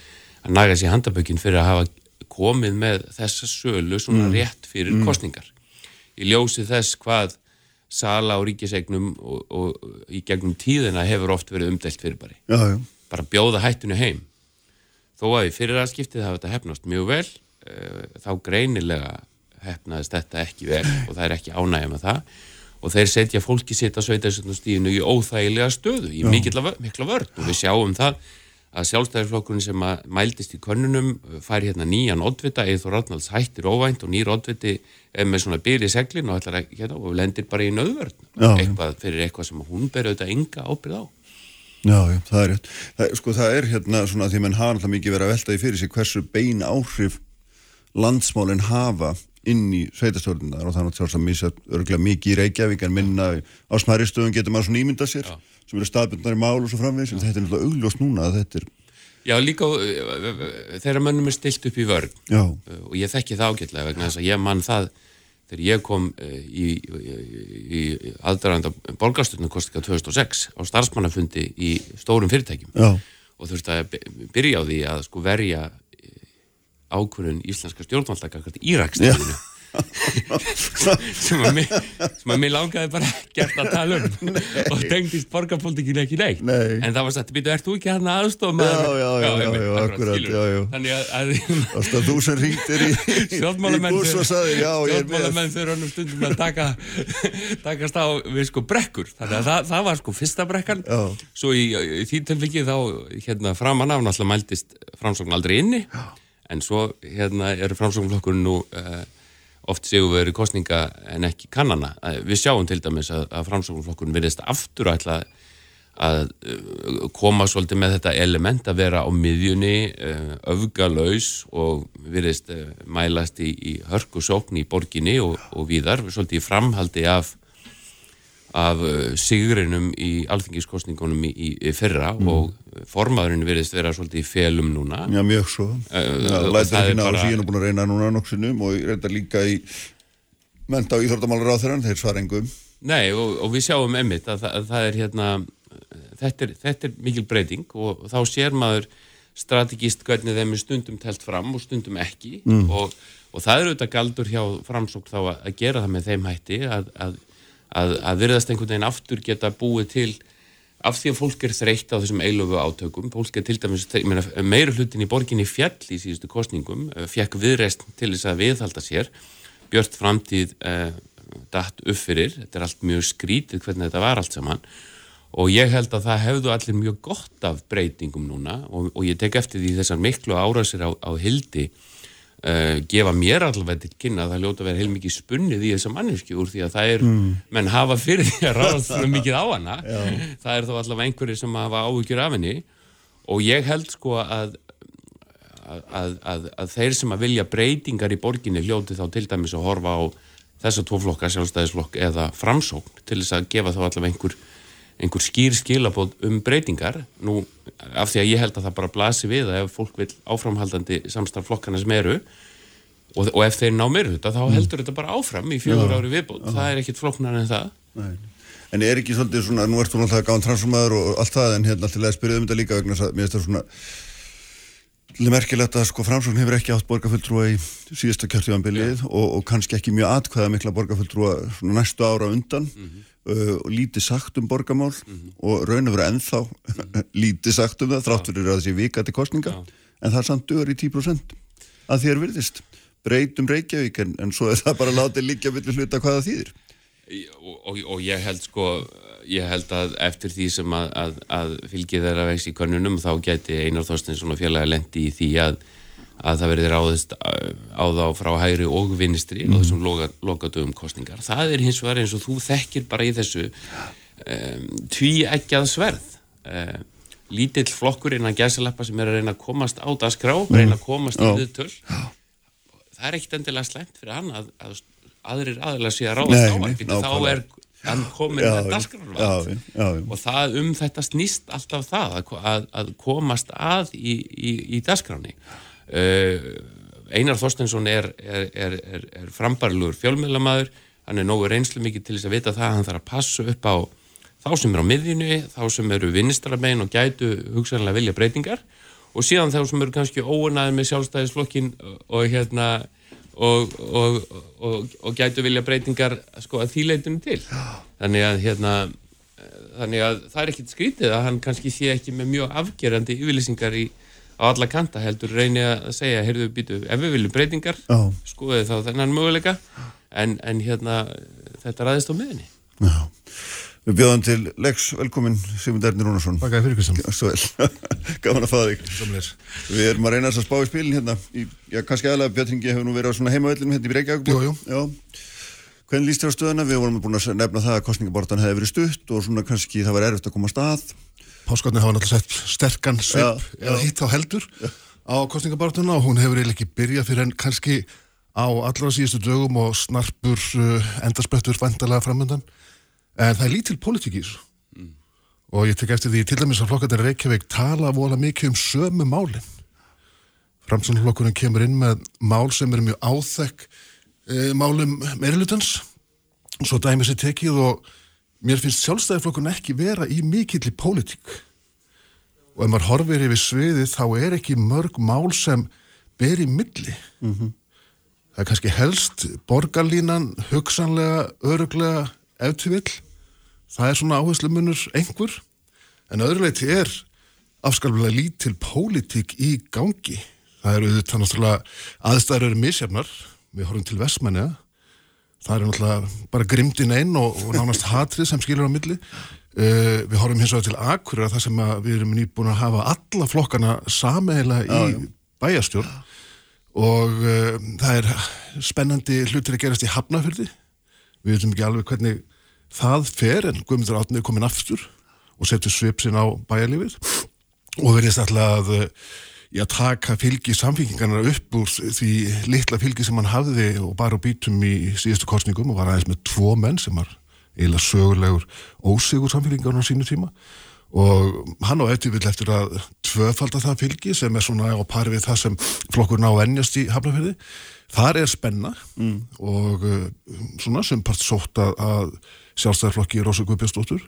að naga sér handabökin fyrir að hafa komið með þessa sölu svona rétt fyrir kostningar í ljósi þess hvað sala á ríkisegnum og, og í gegnum tíðina hefur oft verið umdelt fyrirbæri. já, já. Bara bjóða hættinu heim. Þó að í fyrirraðskiptið hafa þetta hefnast mjög vel, uh, þá greinilega hefnaðist þetta ekki vel og það er ekki ánægja með það. Og þeir setja fólki sitt á sveitarstöndastíðinu í óþægilega stöðu, í mikla, vö- mikla vörn. Og við sjáum það að sjálfstæðarflokkurinn sem að mældist í könnunum uh, fær hérna nýjan oddvita Eithor Arnalds hættir óvænt og nýr oddviti er með svona byrði seglin og, hérna, og lendir bara í nöðvörn Já. eitthvað fyrir eitthvað sem hún ber auðvitað enga ábyrð á Já, já, það er rétt. Það, sko, það er hérna svona því að menn hafa alltaf mikið verið að velta því fyrir sig hversu bein áhrif landsmálinn hafa inn í sveitastjórnundar og það er náttúrulega að missa örgulega mikið í Reykjavík en minna á smæri stöðum getur maður svona ímynda sér sem eru staðbundnar í mál og svo framvegis en þetta er náttúrulega augljóst núna að þetta er Já, líka uh, þegar mönnum er stilt upp í vörn Já. uh, og ég þekki það ágætlega vegna þess að ég mann það þegar ég kom uh, í, í, í aðdraðanda borgarstöðnum kostika 2006 á starfsmannafundi í stórum fyrirtækjum. Já, og þurfti að by- byrja á því að sko verja eh, ákvörðun íslenska stjórnvaldaka Íraksstæðinu sem að mig, sem að mig langaði bara ekkert að tala um. Og tengdist borgarpolítikin ekki neitt. Nei. en það var sagt, býtu, ert þú ekki hann aðstofa maður? Já, já, já, já, já, akkurat, þannig að, þú sem ringtir í, stjórnmálamenn er með. stjórnmálamenn þurfa nú stundum að taka takast á við sko brekkur. Þannig að það, það var sko fyrsta brekkan. Já. svo í, í því tilvikið þá hérna framan af náttúrulega mæltist framsókn aldrei inni. Já. en svo hérna eru framsóknflokkurinn nú uh, oft séu verið kostninga en ekki kannana. Við sjáum til dæmis að, að framsóknflokkurinn verðist aftur ætla að uh, koma svolítið með þetta element að vera á miðjunni uh, öfgalaus og virðist uh, mælast í, í hörku sókn í borginni og, og víðar, svolítið framhaldi af af uh, sigrinum í alþingiskostningunum í, í, fyrra og formaðurinn virðist vera svolítið í felum núna Já, mjög svo. Og lætur það er ekki ná bara- þessu, ég er nú búin að reyna núna nokksinum og reynda líka í menta á íþórtamálur á þeirra, þeir svara engum. Nei, og, og við sjáum emmitt að, að það er hérna þetta er, þetta er mikil breyting og þá sér maður strategist hvernig þeim er stundum telt fram og stundum ekki og, og það er auðvitað galdur hjá framsók þá að gera það með þeim hætti að, að, að, að virðast einhvern veginn aftur geta búið til af því að fólk er þreytt á þessum eilöfu átökum fólk er til dæmis, meira hlutin í borginni fjall í síðustu kostningum eh, fekk viðreist til þess að viðhalda sér. Björt framtíð uh, datt upp fyrir, þetta er allt mjög skrítið hvernig þetta var allt saman. Og ég held að það hefðu allir mjög gott af breytingum núna og, og ég tek eftir því þessar miklu árásir á, á hildi uh, gefa mér allavega til kynna að það ljóta að vera heilmikið spunnið í þessa manneski úr því að það er, menn hafa fyrir því að ráðast svona mikið á hana. Það er þó allavega einhverjir sem hafa áhyggjur af henni. Og ég held sko að að, að, að þeir sem að vilja breytingar í borginni hljóti þá til dæmis að horfa á þessa tvo flokka, sjálfstæðisflokk eða framsókn til þess að gefa þá allavega einhver, einhver skýr skilabóð um breytingar. Nú af því að ég held að það bara blasi við að ef fólk vil áframhaldandi samstarf flokkana sem eru og, og ef þeir ná mér þetta þá heldur þetta bara áfram í fjögur ári viðbót, það er ekkit flokknar en það. Nei. En er ekki svolítið svona, nú ert þú náttúrulega gáðan transformaður og allt það, en hérna alltaf spyrjaðu um þetta líka vegna að mér finnst það svona merkilegt að sko framsókn hefur ekki átt borgarfulltrúa í síðasta kjörtífanbilið og, og kannski ekki mjög atkvæða mikla borgarfulltrúa næstu ára undan. Mm -hmm. Uh, lítið sagt um borgarmál mm -hmm. og raun og vera ennþá lítið sagt um það þrátt fyrir að þessi vika til kostninga Já. en það er samt dögur í 10% að þér virðist breytum Reykjavík en, en svo er það bara látið líka vilja hluta hvaða þýðir og, og, og ég held sko ég held að eftir því sem að, að, að fylgið þeirra vext í konunum þá geti Einar Þorstinsson og félagi lendi í því að, að það verði ráðist á þá frá hægri og vinistri mm. og þessum loka, lokadögum kostningar. Það er hins vegar eins og þú þekkir bara í þessu um, tví eggjað sverð. Um, lítill flokkur innan gæsaleppa sem er að reyna að komast á það skrá, mm. reyna að komast í viðtöl. Það er ekkit endilega slemt fyrir hann að aðrir aðeins sé að ráðast á hann. þá er hann komin með dasgrannvald og það um þetta snýst alltaf það að, að komast að í, í, í dasgranni uh, Einar Þorstensson er, er, er, er frambarlugur fjölmjölamæður hann er nógu reynslu mikið til þess að vita það að hann þarf að passa upp á þá sem er á miðjunu, þá sem eru vinnistramein og gætu hugsanlega vilja breytingar. Og síðan þá sem eru kannski óunæður með sjálfstæðisflokkin og hérna og, og, og, gætu vilja breytingar sko að þýleitunum til. Þannig að hérna þannig að það er ekkert skrítið að hann kannski sé ekki með mjög afgerandi yfirlýsingar í, á alla kanta heldur reyni að segja, heyrðu býtu, ef við viljum breytingar oh. skoðið þá þennan möguleika. En, en hérna þetta ræðist á miðinni Já. Við bjóðum til Lex, velkomin Sigmund Ernir Rúnarsson. Bakaði fyrir Kristján. Gaman að faða þig. Samleir. Við erum að reyna að spá í spilin hérna í, Já, kannski aðalega Björnringi hefur nú verið á svona heimavellinu hérna í Reykjavík. Hvernig líst þér á stöðuna? Við vorum búin að nefna það að kostningabortan hefði verið stutt og svona kannski það var erfitt að koma að stað Páskarni hafa náttúrulega sett sterkan svip eða hitt á heldur á kostningabortuna og hún hefur eiginlega ekki byrjað fyrir en kannski á allra síðustu dögum og snarpur uh, endarspöttur vandalega framöndan en það er lítil politík í þessu. Mm. og ég tek eftir því til dæmis að flokkarnir Reykjavík tala vola mikið um sömu málinn framsvonarflokkurinn kemur inn með mál sem er mjög áþekk e, málum meirulutans og svo dæmis er tekið og mér finnst sjálfstæðiflokkun ekki vera í mikill í politík og ef maður horfir yfir sviðið þá er ekki mörg mál sem ber í milli. Mm -hmm. það er kannski helst borgarlínan, hugsanlega, öruglega ef til vill. Það er svona áherslu munur einhver. En öðruleiti er afskalfulega lítil pólitík í gangi. Það eru þetta náttúrulega aðstæður eru misjafnar. Við horfum til Vestmænja það er náttúrulega bara grimdin einn og, og nánast hatrið sem skilur á milli. Uh, við horfum hins vegar til Akureyra það sem við erum nýbúin að hafa alla flokkana sameila í já, já. bæjastjórn og uh, það er spennandi hlutir að gerast í Hafnafjörði við veitum ekki alveg hvernig það fer en Guðmundur Átni er komin aftur og setur svipsin á bæjarlífið. Og verðist alltaf að já, taka fylgi samfélkingarna upp úr því litla fylgi sem hann hafði og bara býtum í síðustu korsningum og var aðeins með tvo menn sem var eiginlega sögulegur ósigur samfélkingarna á sínu tíma. Og hann á eftir vill eftir að tvöfalda það fylgi sem er svona á pari við það sem flokkurna á ennjast í Hafnarfjörði þar er spenna mm. og uh, svona sem part sótt að, að sjálfstæðarflokki Rósa Guðbjörnsdóttur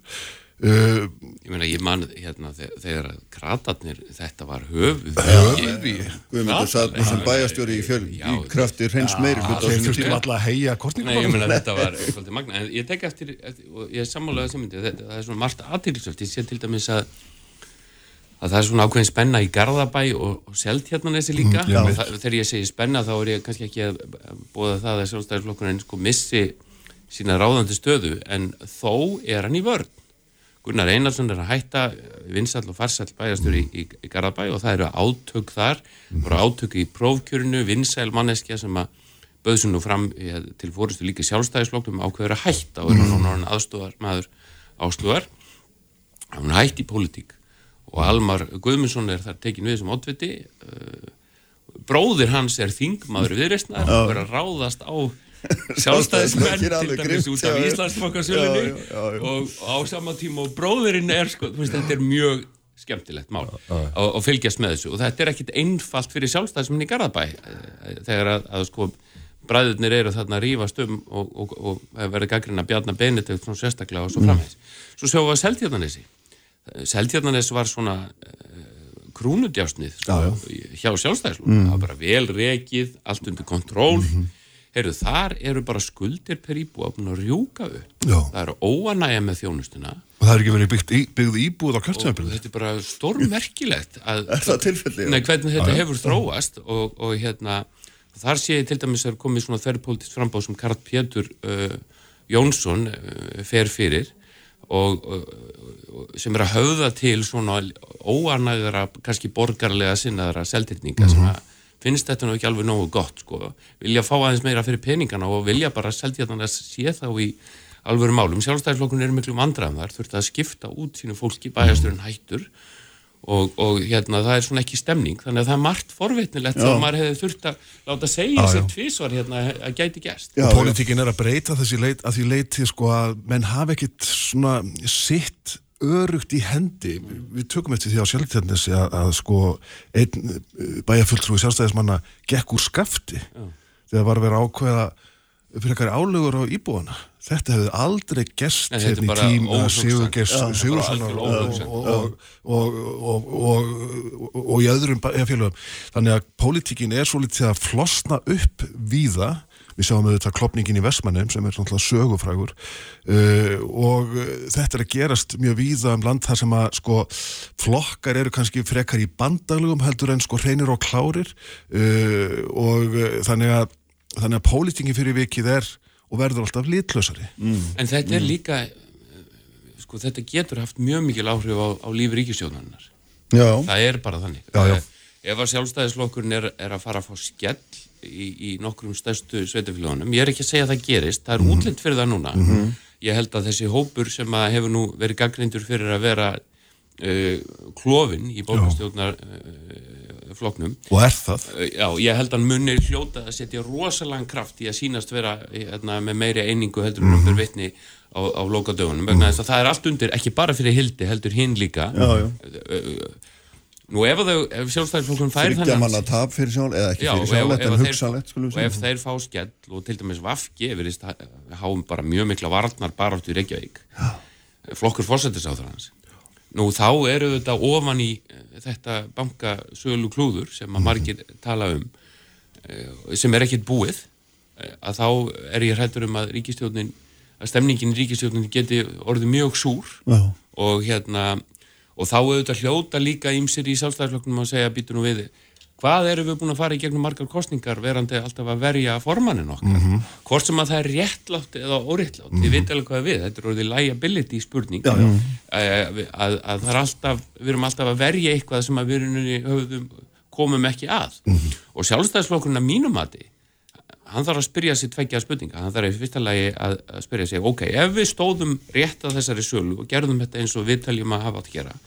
uh, Ég meina ég man hérna þegar kratarnir þetta var höfuð Guðmundur satt sem bæjastjóri í fjöl í krafti hreins meiri að þetta var svolítið magna en ég tek eftir, og ég er sammálaðið sem myndi það er svona margt aðtilsöft, ég sé til dæmis að að það er svona ákveðin spenna í Garðabæ og, og selt hérna þessi líka mm, það, þegar ég segi spenna þá er ég kannski ekki að bóða það að sjálfstæðarflokkurinn sko missi sína ráðandi stöðu en þó er hann í vörn Gunnar Einarsson er að hætta vinsall og farsall bæjastur í, í, í Garðabæ og það eru átök þar eru átök í prófkjörnu, vinsæl manneskja sem að bauðsum nú fram ja, til fórustu líka sjálfstæðisflokkum ákveður að hætta og er hann aðstúðar maður áslúðar hann hætti í pólitík og Almar Guðmundsson er þar tekin við sem oddviti. Uh, bróðir hans er þingmaður viðreistnar og er að ráðast á sjálfstæðismenn til dæmis út af Íslandsfokkasölunni og á sama tíma og bróðurinn er sko, veist, þetta er mjög skemmtilegt mál og fylgjast með þessu og þetta er ekkit einfalt fyrir sjálfstæðismenn í Garðabæ eh, þegar að, að sko bræðurnir eru þarna að rífast um og, og, og verður gaggrinn að bjarna Benedikt svona sérstaklega og svo framvegs. Svo sjáum við að Seldjarnanesi. Seldjarnanes var svona uh, krúnudjásnið sko, hjá sjálfstæðislu. Mm. Það var bara vel rekið, allt undir kontról. Mm -hmm. Heyrðu, þar eru bara skuldir per íbúa búin að rjúka upp. Já. Það eru óanægja með þjónustuna. Og það er ekki verið byggt í, byggð íbúð á kjörtsefnbilið. Þetta er bara stórmerkilegt. Að, er það tilfellið? Nei, hvernig þetta já, hefur þróast og, og hérna Þar sé ég til dæmis að komið svona þerrpolítist frambáð sem Karl Pétur uh, Jónsson uh, fer fyrir og, og sem er að höfða til svona óanægðara, kannski borgarlega sinnaðara seldirninga mm -hmm. sem mhm. að finnst þetta nú ekki alveg nógu gott sko. Vilja fá aðeins meira fyrir peningana og vilja bara seldjarnan að sé þá í alvöru málum. Sjálfstæðisflokkun er miklu vandraðan þar, þurft að skipta út sínu fólki bæjasturinn hættur og, og hérna það er svona ekki stemning þannig að það er margt forvitnilegt þá maður hefði þurft að láta segja sér tvísvar hérna að gæti gæst og politíkin er að breyta þessi leit að því leiti sko að menn hafa ekkit svona sitt örugt í hendi. Við tökum eftir því á sjálftjarnis að, að sko einn eh, bæjarfulltrúi sjálfstæðismanna gekk úr skafti já. þegar var að vera ákveða fyrir ekkar álugur á íbúana. Þetta hefði aldrei gerst hérna í tíma Sigurðssonar og í öðrum félagum þannig að pólitíkin er svo litið að flosna upp víða við sjáum auðvitað klopningin í Vestmannheim sem er svona sögufrægur uh, og þetta er að gerast mjög víða um land þar sem að sko flokkar eru kannski frekar í bandalugum heldur en sko hreinir og klárir uh, og þannig að þannig að pólitingin fyrir vikið er og verður alltaf litlösari mm. En þetta er mm. líka sko þetta getur haft mjög mikil áhrif á, á lífi ríkistjóðanar það er bara þannig já, já. ef að sjálfstæðislokkurinn er, er að fara að fá skell í, í nokkrum stærstu sveitafélagunum, ég er ekki að segja að það gerist það er mm. útlitt fyrir það núna mm -hmm. ég held að þessi hópur sem hefur nú verið gaggrindur fyrir að vera uh, klófin í bókastjóðnar uh. Og er það? Eh, já, ég held að munir hljóta að setja rosalega kraft í að sínast vera hérna, með meiri einingu heldur um mm -hmm. vittni á, á lókadögunum. -hmm. Það er allt undir, ekki bara fyrir hildi, heldur hinn líka. Já, já. Nú ef, ef sjálfstæðisflokkun fær þannig... Þryggja manna tap fyrir sjálf, eða ekki já, fyrir sjálf, en hugsanlegt, skulum við segja. Og ef þeir fá skell, og til dæmis Vafki, verðist háum bara mjög mikla varnar bara átt í Reykjavík. Já. Flokkur fórsættis á það hans. Nú þá eru þetta ofan í eh, þetta bankasölu klúður sem að mhm. margir tala um eh, sem er ekkit búið eh, að þá er ég hrættur um að ríkistjónin, að stemningin í ríkistjónin geti orðið mjög súr Já. og hérna og þá auðvitað hljóta líka ímsir í sjálfstæðarfloknum að segja býtu nú við hvað eru við búin að fara í gegnum margar kostningar verandi alltaf að verja formannin okkar mm -hmm. hvort sem að það er réttlátt eða óréttlátt, mm -hmm. ég veit alveg hvað við þetta er orðið liability spurning já, já. Að, að, að það er alltaf við erum alltaf að verja eitthvað sem að við höfum, komum ekki að mm -hmm. og sjálfstæðisflokkurinn að mínum að því hann þarf að spyrja sér tveikja spurninga. Hann þarf í fyrsta lagi að, spyrja sér ok, ef við stóðum rétt að þessari sölu og gerðum þetta eins og við taljum að hafa að gera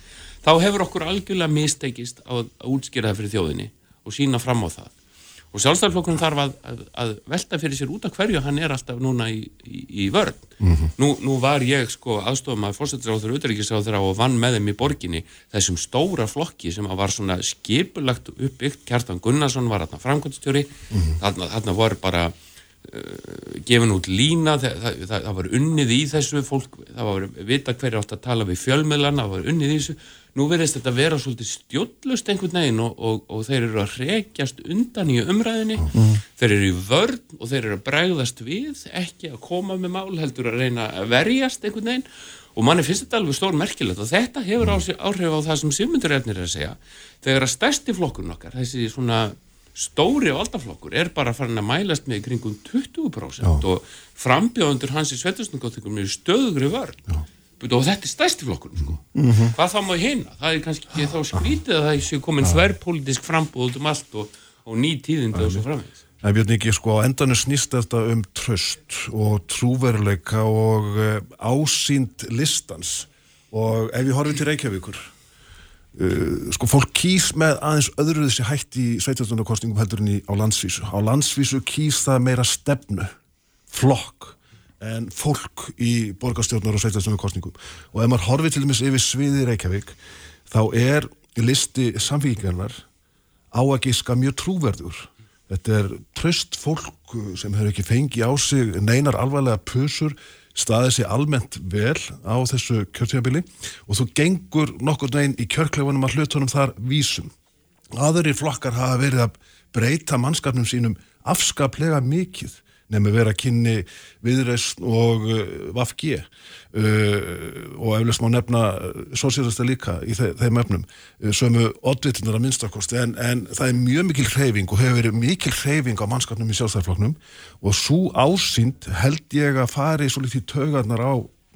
þá hefur okkur algjörlega mistekist að útskýra það fyrir þjóðinni og sína fram á það og sjálfstæðarflokkurinn þarf að, að, að velta fyrir sér út af hverju hann er alltaf núna í, í, í vörn. Mm -hmm. nú, nú var ég sko aðstofum að fórstættisáður og utryggisáður og vann með þeim í borginni þessum stóra flokki sem var svona skipulagt uppbyggt, Kjartan Gunnarsson var þarna framkvæmstjóri mm -hmm. þarna, þarna var bara uh, gefin út lína. Það, það, það, það var unnið í þessu. Fólk, það var vita hverju átt að tala við fjölmiðlana, það var unnið í þessu nú verðist þetta vera svolítið stjóllust einhvern veginn og, og, og þeir eru að rekjast undan í umræðinni mm. þeir eru í vörn og þeir eru að bregðast við ekki að koma með mál heldur að reyna að verjast einhvern veginn. Og manni finnst þetta alveg stór merkilegt og þetta hefur áhrif á það sem Sigmundur Ernir er að segja. Þegar að stærsti flokkurinn okkar þessi svona stóri valdaflokkur er bara farin að mælast með kringum 20% Já. og frambjóðundur hans í svetusnugóttingum er stöðugri vörn og þetta er stærsti flokkur sko. mm -hmm. hvað þá má hérna það er kannski ekki þá skrítið að það sé komin þverrpolítisk frambúð um allt og, og ný tíðindi og svo Það er björn ekki sko á endanum snýst þetta um tröst og trúveruleika og uh, ásýnd listans. Og ef ég horfið til Reykjavíkur uh, sko fólk kýs með aðeins öðru þessi hætt í sveitastundarkostningum heldur en í á landsvísu. Á landsvísu kýs það meira stefnu flokk en fólk í borgarstjórnar og sveitastöndum kostningum og ef maður horfið til dæmis yfir sviði Reykjavík þá er listi samfíkingarnar á að gíska mjög trúverður. Þetta er tröst fólk sem hefur ekki fengið á sig neinar alvarlega pusur, staðið sér almennt vel á þessu kjörtíðabili og þú gengur nokkur neginn í kjörklefunum að hlutunum þar vísum. Aðri flokkar hafa verið að breyta mannskapnum sínum afskaplega mikið nefnum vera kynni viðreist og vafgi uh, og eflust má nefna uh, sósýrasta líka í þe þeim efnum. Sömu oddvitunar að minnstakosti en, en það er mjög mikil hreyfing og hefur verið mikil hreyfing á mannskapnum í sjálfstæðarflokknum og svo ásýnd held ég að fari svo litið tögarnar á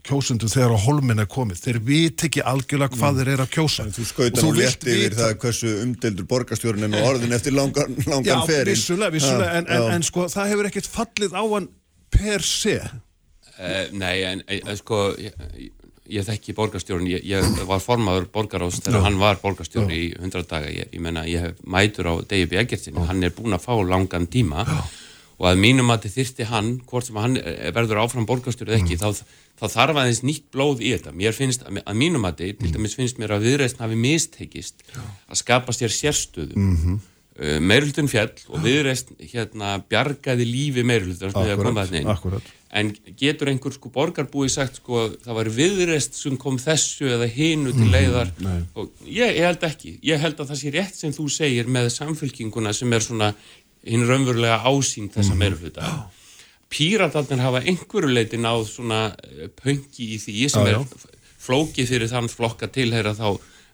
kjósundu þegar á holmin er komið. Þeir vit ekki algjörlega hvað þeir eru að kjósa. Þú skauta nú létt yfir það hversu umdeldur borgarstjórn en orðin eftir langan, langan Já, feril. vissulega, vissulega, en, en, en sko það hefur ekkert fallið á hann per se. Uh, nei, en uh, sko ég, ég þekki borgarstjórn, ég, ég var formaður borgaráðs þegar hann var borgarstjórn í 100 daga, ég, ég menna ég hef mætur á Degi B. Eggertsin, hann er búin að fá langan tíma. Já. Og að mínum að þið þyrsti hann, hvort sem hann eh, verður áfram borgarstjórn eða ekki, mm. þá, þá þarf aðeins nýtt blóð í þetta, mér finnst að mínum að þið, til dæmis finnst mér að viðreistn hafi mistekist að skapa sér sérstöðu. Mm -hmm. uh, meirultun fjall og viðreistn hérna bjargaði lífi meirultun Akkurat, en getur einhver sko borgarbúi sagt sko það var viðrest sem kom þessu eða hinu til leiðar? mm, og ég, ég held ekki, ég held að það sé rétt sem þú segir með samfélkinguna sem er svona hinn raunverulega ásýnd þessa mm. meirfluta píratarnir hafa einhverju leiti náð svona pöngi í því sem Já, er flókið fyrir þann flokka tilheyra þá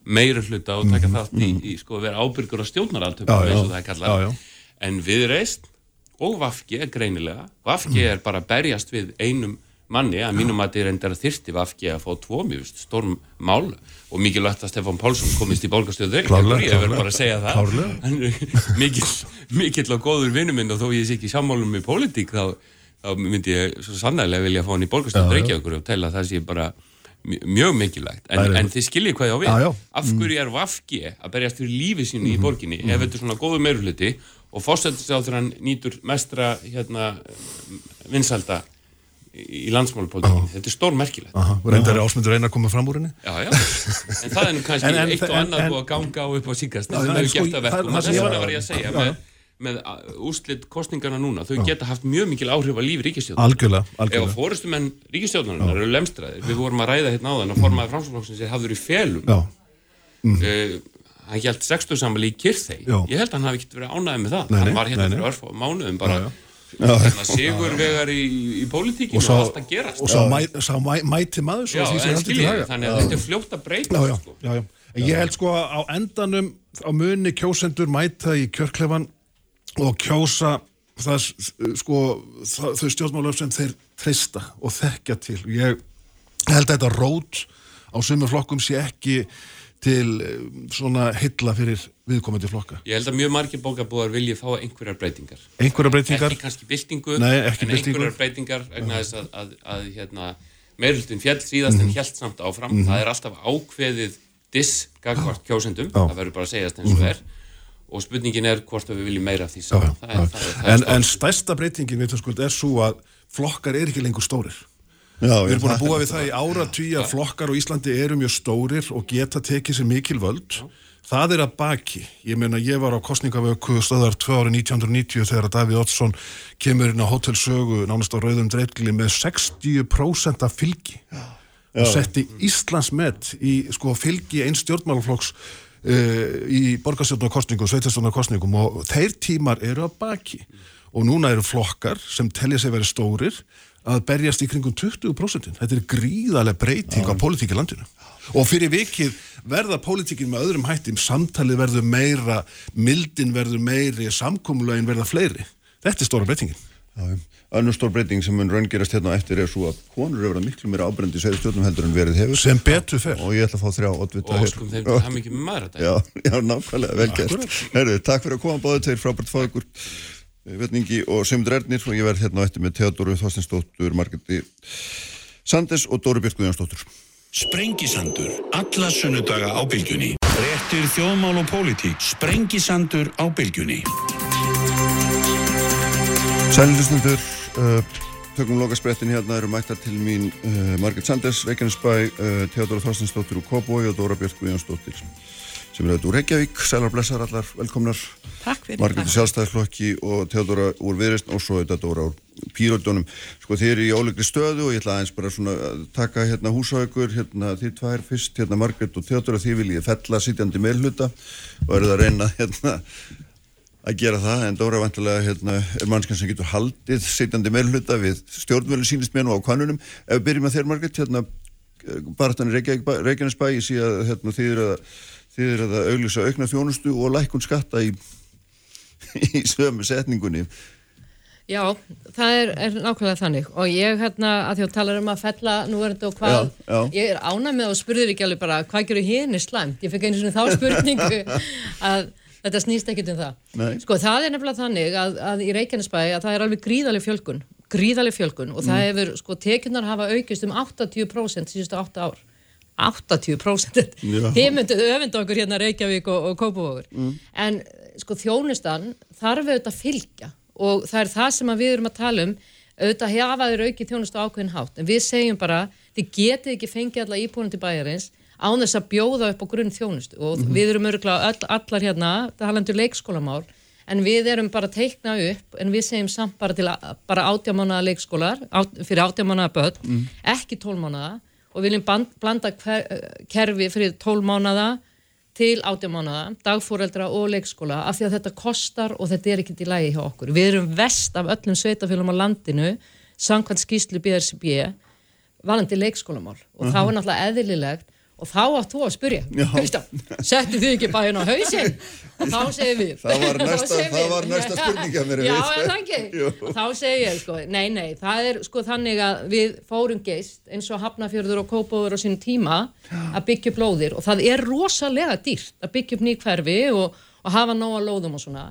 meirfluta og taka Mhm, þátt í, í sko vera ábyrgur á stjórnaraltöfum eins og það er kallað. En viðreist og Vafki er greinilega Vafki er bara að berjast við einum manni að mínum að þetta er endara þyrsti Vafki að fá tvo mjög storm mál og mikilvægt að Stefán Pálsson komist í bólgastöðu Klárlega, ég verður bara að segja það. mikill, og góður vinnu minn og þó ég sé ekki sammálum með pólitík þá, þá myndi ég svo sannægilega vilja fá hann í bólgastöðu og að það sé bara mj- mjög mikilvægt. En, en þið skiljið hvað ég á við. Já, já. af hverju er Vafki að berjast fyrir lífi sínu í borginni ef þetta er svona góðu meiruluti og fórsættisjáður hann nýtur mestra hérna, vinsalda í landsmálupolítinni þetta er stór merkilegt og reyndar er ásmundur eina að koma fram úr henni? Já, já. en það er nú kannski En- en- eitt og en- annað búið að ganga á upp á síkast Já, hefur sko, að það er- verkum það og sem þess ég- vegna var ég að segja Já, með, já. með úslit kostningarna núna þau geta haft mjög mikil áhrif á lífi ríkistjóðan algjörlega, ef að fórustumenn ríkistjóðanar eru lemstraðir við vorum að ræða hérna áðan að formaði framsóknarflokksins er hafður í felum. Já, uh, hann held sextursamali í Kyrþei Já. ég held að hann hafi ekkert verið ánæðið með það. Nei, hann var hérna nei, fyrir örf mánuðum bara Já, hérna, sigur vegar í, í pólitíkinu og og, allt að gerast og sá, mæ, sá mæ, mæti maður svo já, haga. þannig að þetta er fljótt að breyta já, já, sko. já, ég held sko að á endanum á muni kjósendur mæta í kjörklefan og kjósa það, sko, það, þau stjórnmálöf sem þeir treysta og þekkja til. Ég held að þetta rót á sumur flokkum sé ekki til eh, svona hilla fyrir viðkomandi flokka. ég held að mjög margir bókabúðar vilji fá einhverjar breytingar Einhverja breytingar? ekki kannski byltingu Nei, ekki en byltingu. einhverjar breytingar vegna þess að, að, að hérna, meirhildin fjall síðast en hjælt samt áfram það er alltaf ákveðið disgagvart kjósendum, Já. það verður bara að segjast eins og er og spurningin er hvort að við viljum meira af því Já, saman já, það er, já. það er, það er En, en stærsta breytingin við skuld, er svo að flokkar er ekki lengur stórir. Já, Við erum búin að búa við það í áratví að flokkar á Íslandi eru mjög stórir og geta tekið sér mikil völd. Það er að baki. Ég meina, ég var á kostningavöku stöðar 2 árið 1990 þegar að Davíð Oddsson kemur inn á hotelsögu nánast á rauðum dreifgli með 60% af fylgi og setti Íslandsmet í sko, fylgi einn stjórnmálaflokks uh, í borgarstjórnarkostningum, sveitastjórnarkostningum og þeir tímar eru að baki og núna eru flokkar sem telja sig verið stórir að berjast í kringum 20%. Þetta er gríðarlega breyting á pólitíki landinu. Og fyrir vikið verða pólitíkin með öðrum hættim, samtalið verður meira, mildin verður meiri, samkómulagin verða fleiri. Þetta er stóra breytingin. Önnur stór breyting sem mun raungerast hérna eftir er svo að konur eru að miklu meira ábrendi í sveið stjórnum heldur en verið hefur. Sem betur fer. og ég ætla að fá þrjá oddvita og sko þeim það mikið með maður þetta Já, já, nákvæmlega, vel gert. Herru, takk fyrir að koma báðu tveir frábært fá ykkur Vetningi og Semdur Ernir. Og ég verð hérna eftir með Theodoru Þorstinsdóttur, Margreti Sandes og Dóru Björk Guðjónsdóttur Sprengisandur, alla sunnudaga á bylgjunni. Réttir þjóðmál og pólitík. Sprengisandur á bylgjunni. Sælilusnundur, uh, tökum loka sprettin hérna eru mættar til mín uh, Margret Sandes, Reykjanesbæ, uh, Theodora Þorstinsdóttir úr Kópói og Dóra Björk Guðjónsdóttir sem er auðvitað úr Reykjavík, sælar blessar allar, velkomnar. Takk fyrir. Margreður sjálfstæðarflokki og Theodora úr Viðreist og svo auðvitað Dóra úr Píröldunum. Sko þið eru í ólegri stöðu og ég ætla aðeins bara svona að taka hérna húsaukur, hérna þið tvær fyrst, hérna Margret og Theodora, þið viljið fella sitjandi meilhuta og eru það að reyna hérna að gera það en Dóra vantilega hérna, er mannskjörn sem getur haldið sitjandi meilhuta við stjórnvölu sínist menn og á kannunum. Ef við byrjum að þér Margret, hérna hérna, þið eru að, auglýsa aukna þjónustu og lækun skatta í, í sömu setningunni. Já, það er, er nákvæmlega þannig og ég hérna að því að tala um að fella núverandi og hvað, Já, já. ég er ánað með og spurður ekki alveg bara hvað gerur henni slæmt, ég fekk einu svona þá spurningu að þetta snýst ekkit um það. Nei. Sko það er nefnilega þannig að, að í Reykjanesbæ að það er alveg gríðaleg fjölgun, gríðaleg fjölgun og það hefur, sko tekjunar hafa aukist um 80% síðustu 8 ár. 80% Já. þið mynduð öfunda okkur hérna Reykjavík og, og Kópavogur. En sko þjónustan þarf auðvitað að fylgja. Og það er það sem við erum að tala um. Auðvitað hafa þeir aukið þjónustu ákveðin hátt. En við segjum bara, þið getið ekki fengið alla íbúinu til bæjarins án þess að bjóða upp á grunn þjónustu og við erum örgulega all, allar hérna talandi um leikskólamál. En við erum bara teikna upp en við segjum samt bara til bara átjámánaða leikskólar át, fyrir átjámánaða börn ekki tólmánaða og viljum band, blanda hver, kerfi fyrir tólmánaða til átjámánaða, dagfóreldra og leikskóla af því að þetta kostar og þetta er ekkert í lægi hjá okkur. Við erum vest af öllum sveitafélum á landinu samkvæmt skýslu BRCB valandi leikskólamál og þá er náttúrulega eðlilegt og þá átt þú að spyrja Já. Kristján, settu þið ekki bæinn á hausinn og þá segir við Það var næsta- það var næsta spurning hjá mér, Já, veist. það ekki? Jú. Og þá segir ég, sko, nei, nei, það er sko þannig að við fórum geist eins og Hafnafjörður og Kópavur á sínum tíma að byggja upp lóðir og það er rosalega dýrt að byggja upp nýkverfi og, og hafa nóga lóðum og svona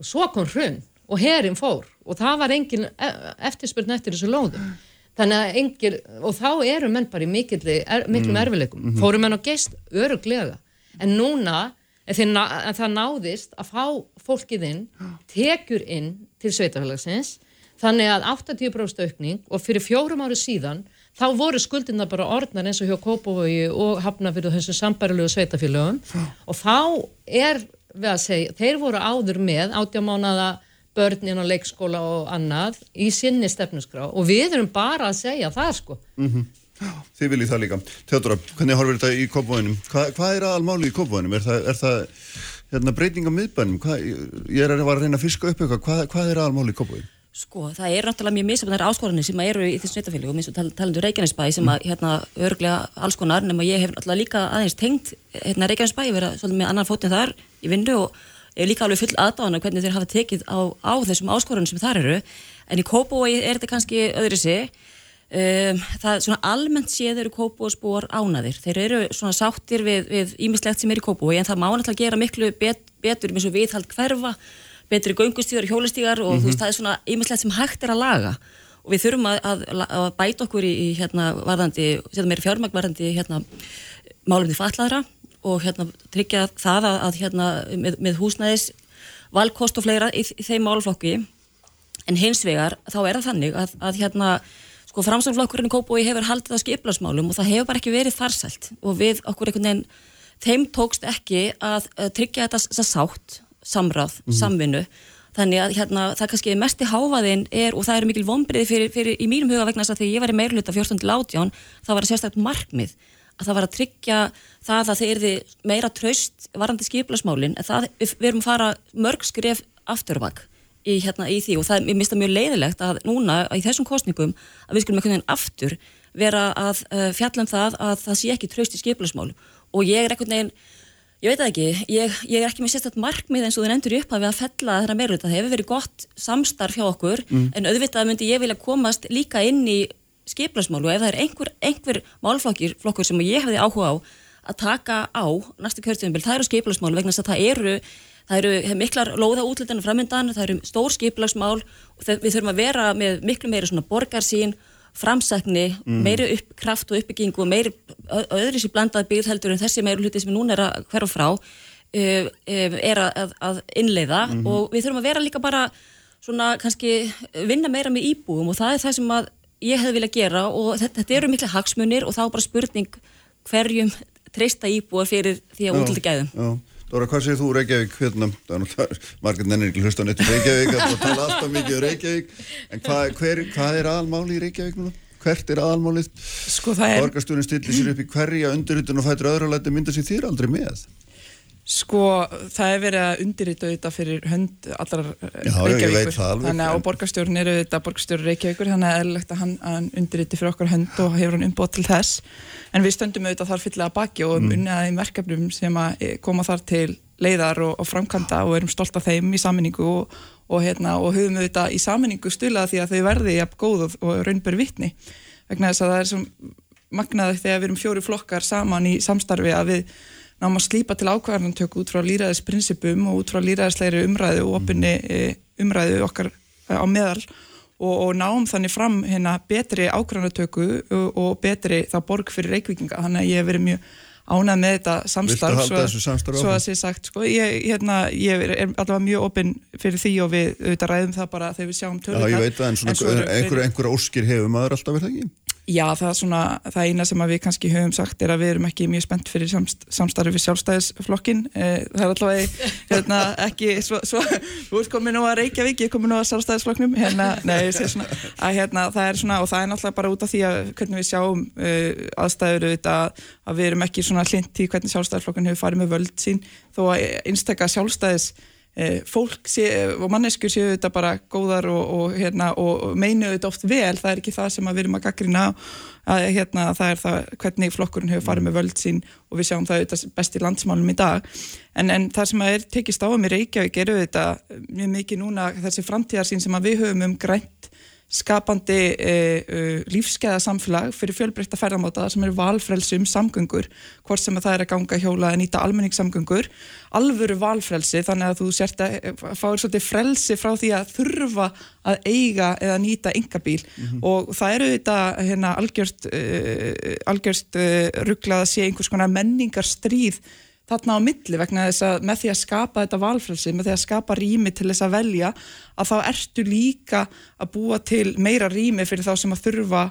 og svo kom hrun og herin fór og það var engin e- eftirspurn eftir þessu lóðum þannig að engir, og þá eru menn bara í mikilli, er, miklum Mm. erfileikum Mhm. fórum menn á geist öruglega en núna, en, þeir, ná- en það náðist að fá fólkið inn tekur inn til sveitafélagsins þannig að 80% aukning og fyrir fjórum ári síðan þá voru skuldina bara orðnar eins og hjá Kópavogi og Hafnafjörðu þessum sambarilegu sveitafélögum og þá er við að segja, þeir voru áður með átjámánaða börnin á leikskóla og annað í sinni stefnusgrá og við erum bara að segja það sko. Þið viljið það líka. Theodora, hvernig horfir þetta í kópavænum? Hva, hvað er aðalmáli í kópavænum? Er það, er það hérna, breyting á miðbænum? Hvað, ég er að, reyna að fiska upp eitthvað. Hvað, hvað er aðalmáli í kópavænum? Sko, það eru náttúrulega mjög misafnæri áskoranir sem eru í þessum sveitafélögum, eins og tal, talandu Reykjanesbæ sem að hérna örglega alls konar nema ég hef náttúrulega líka aðeins tengt hérna Reykjanesbæ, ég vera svolítið með annan fótinn þar í vinnu og ég er líka alveg full aðdáðan hvernig þeir hafa tekið á, á þessum áskoranum sem þar eru, en í Kópói er þetta kannski öðru sig Um, það svona almennt séð eru kópúasbúar ánaðir, þeir eru svona sáttir við, ímislegt sem er í kópúi en það má náttúrulega gera miklu bet, betur eins og viðhald hverfa, betri göngustíðar og hjólistíðar og þú veist það er svona ímislegt sem hægt er að laga. Og við þurfum að, að, að bæta okkur í, í hérna varðandi, setja meiri fjármagn varðandi hérna málumni fatlaðra og hérna tryggja það að, að hérna með, með húsnæðis valkost og fleira í, í þeim málflokki en hins vegar þá er það þannig að, að hérna sko framsamflokkurinn í Kópói hefur haldið að skiplasmálum og það hefur bara ekki verið farsælt. Og við okkur einhvern veginn þeim tókst ekki að, að tryggja þetta þessa sátt, samráð, samvinnu. Þannig að hérna það kannski mest í háfaðin er og það eru mikil vonbriði fyrir, fyrir í mínum huga vegna þess að þegar ég var í meirluta 14. átján það var að sérstætt markmið að það var að tryggja það að þeir eru meira traust varandi skiplasmálin en það, við, erum að fara mörg skref afturvag í, hérna, í því og það er mista mjög leiðilegt að núna í þessum kostningum að við skulum veginn aftur vera að uh, fjalla um það að það sé ekki traust í skiplasmál og ég er einhvern veginn Ég veit það ekki, ég, ég er ekki með sérstætt markmið eins og þið endur upp að við að fella þeirra meirut. Það hefur verið gott samstarf hjá okkur Mm. en auðvitað myndi ég vilja komast líka inn í skiplasmál og ef það er einhver, einhver málflokkur flokkur sem ég hefði áhuga á að taka á næsta kjörtíðumbil, það eru skiplasmál vegna þess að það eru, það eru miklar lóða útlutinu framöndan, það eru stór skiplasmál og það, við þurfum að vera með miklu meiri svona borgarsín framsækni, Mhm. meiri upp, kraft og uppbyggingu og meiri ö- öðru sér blandað byggð heldur en þessi meiri hluti sem núna er að hverfa frá er að, að innleiða Mhm. og við þurfum að vera líka bara svona kannski vinna meira með íbúum og það er það sem að ég hefði viljað gera og þetta, þetta eru mikla hagsmunir og þá er bara spurning hverjum treysta íbúar fyrir því að útlita gæðum. Já. Dóra, hvað segir þú Reykjavík hérna, það er náttúrulega margir nennir ekki hlusta neitt um Reykjavík að tala alltaf mikið um Reykjavík en hvað, hver, hvað er aðalmáli í Reykjavík núna? Hvert er aðalmálið? Sko það er Borgarstjórin stillir sér upp í hverja undirritun og að læta mynda sér þýr aldrei með Sko það er verið að undirrita auðvitað fyrir hönd allar það alveg. Þannig að borgarstjórn eru auðvitað borgarstjóri Reykjavíkur þannig að eðlilegt að hann, hann undirriti fyrir okkar hönd og hefur hann umbóð til þess. En við stöndum auðvitað þar fyllilega baki og um mm. unnið aðeins verkefnum sem að koma þar til leiðar og, og framkvæmda og erum stolt af þeim í saminningu og, og, hérna, og höfum auðvitað í saminningu stulað því að þau verði jafn góð og raunber vittni vegna þess að það er svo magnaði þegar við erum fjóri flokkar saman í samstarfi að við náum að slípa til ákvarðantöku út frá líraðisprinsipum og út frá líraðislegri umræðu og opinni e, umræðu okkar e, á meðal og, og náum þannig fram hérna betri ákvarðantöku og, og betri það borg fyrir reikvikinga þannig að ég hef verið mjög ánað með þetta samstarf svo, samstarf svo að sé sagt sko, ég, hérna, ég er allavega mjög opinn fyrir því og við auðvitað ræðum það bara þegar við sjáum tölur Já, ég veit það, en svona einhverja einhver óskir hefur maður alltaf verið ekki? Já, það er svona, það eina sem við kannski höfum sagt er að við erum ekki mjög spennt fyrir samst, samstarfi við sjálfstæðisflokkin eh, það er allavega hérna, ekki svo, svo, þú ert komið nú að Reykjavík ég komið nú að sjálfstæðisflokknum. Hérna, nei, svona, að, hérna, það er svona og það er náttúrulega bara út af því að hvernig við sjáum uh, aðstæður auðvitað að við erum ekki svona hlint í hvernig sjálfstæðisflokkin hefur farið með völd sín. Þó að einstakka sjálfstæðis fólk sé, og manneskur séu þetta bara góðar og, og, hérna, og meinu þetta oft vel, það er ekki það sem við erum að gaggrina að hérna, það er það hvernig flokkurinn hefur farið með völd sín og við sjáum það best í landsmálum í dag. En, en það sem er tekist á um í Reykjavík eru þetta mjög mikið núna þessi framtíðarsýn sem við höfum um grænt skapandi e, e, lífskeiða samfélag fyrir fjölbreytta ferðamáta sem eru valfrelsi um samgöngur hvort sem að það er að ganga hjóla að nýta almenningssamgöngur alvöru valfrelsi þannig að þú sért að e, fáir svolítið frelsi frá því að þurfa að eiga eða nýta engabíl mm -hmm. og það eru þetta hérna, algjörst, uh, algjörst uh, rugglað að sé einhvers konar menningar stríð þarna á milli vegna þess að með því að skapa þetta valfrelsi, með því að skapa rými til þess að velja, að þá ertu líka að búa til meira rými fyrir þá sem að þurfa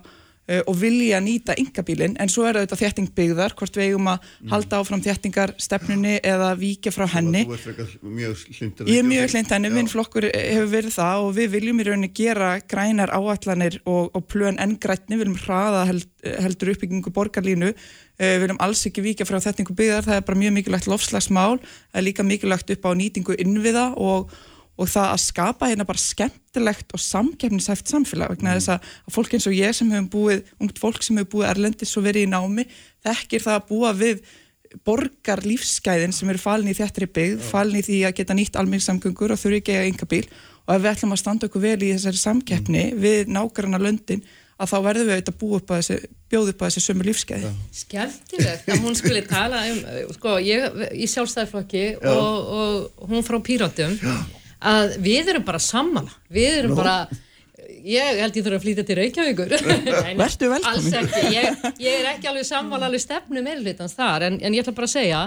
og vilja nýta yngabílinn, en svo er þetta þéttingbyggðar, hvort við eigum að mm. halda áfram þéttingarstefnunni eða víkja frá henni. Ég er mjög hlindur, henni, minn flokkur hefur verið það og við viljum í rauninni gera grænar áallanir og, og plön enn grætni, við viljum hraða held, heldur uppbyggingu borgarlínu. Eh, við viljum alls ekki vika frá þettingu byggðar, það er bara mjög mikilvægt lofslagsmál, það er líka mikilvægt upp á nýtingu innviða og, og það að skapa hérna bara skemmtilegt og samkefnisæft samfélag vegna mm. þess að fólk eins og ég sem hefum búið, ungt fólk sem hefur búið erlendis og verið í námi, þekkir það að búa við borgar lífsgæðin sem eru falin í þettri byggð, falin í því að geta nýtt almennsamgöngur og þurfi ekki að enga bíl og ef við ætlum að standa okkur vel í þessari samkeppni mm. við nákvæmna löndin að þá verðum við auðvitað búið upp að þessi, bjóð upp að þessi sömu lífskeiði. Skjaldilegt að hún skulle tala um, sko, ég í sjálfstæðarflokki og, og hún frá Píratum, að við erum bara sammala, við erum Nó. bara, ég held ég þurfa að flýta til Reykjavíkur. Vertu velkomin. Ég, ég er ekki alveg sammala alveg stefnu meðlutans þar, en, en ég ætla bara að segja,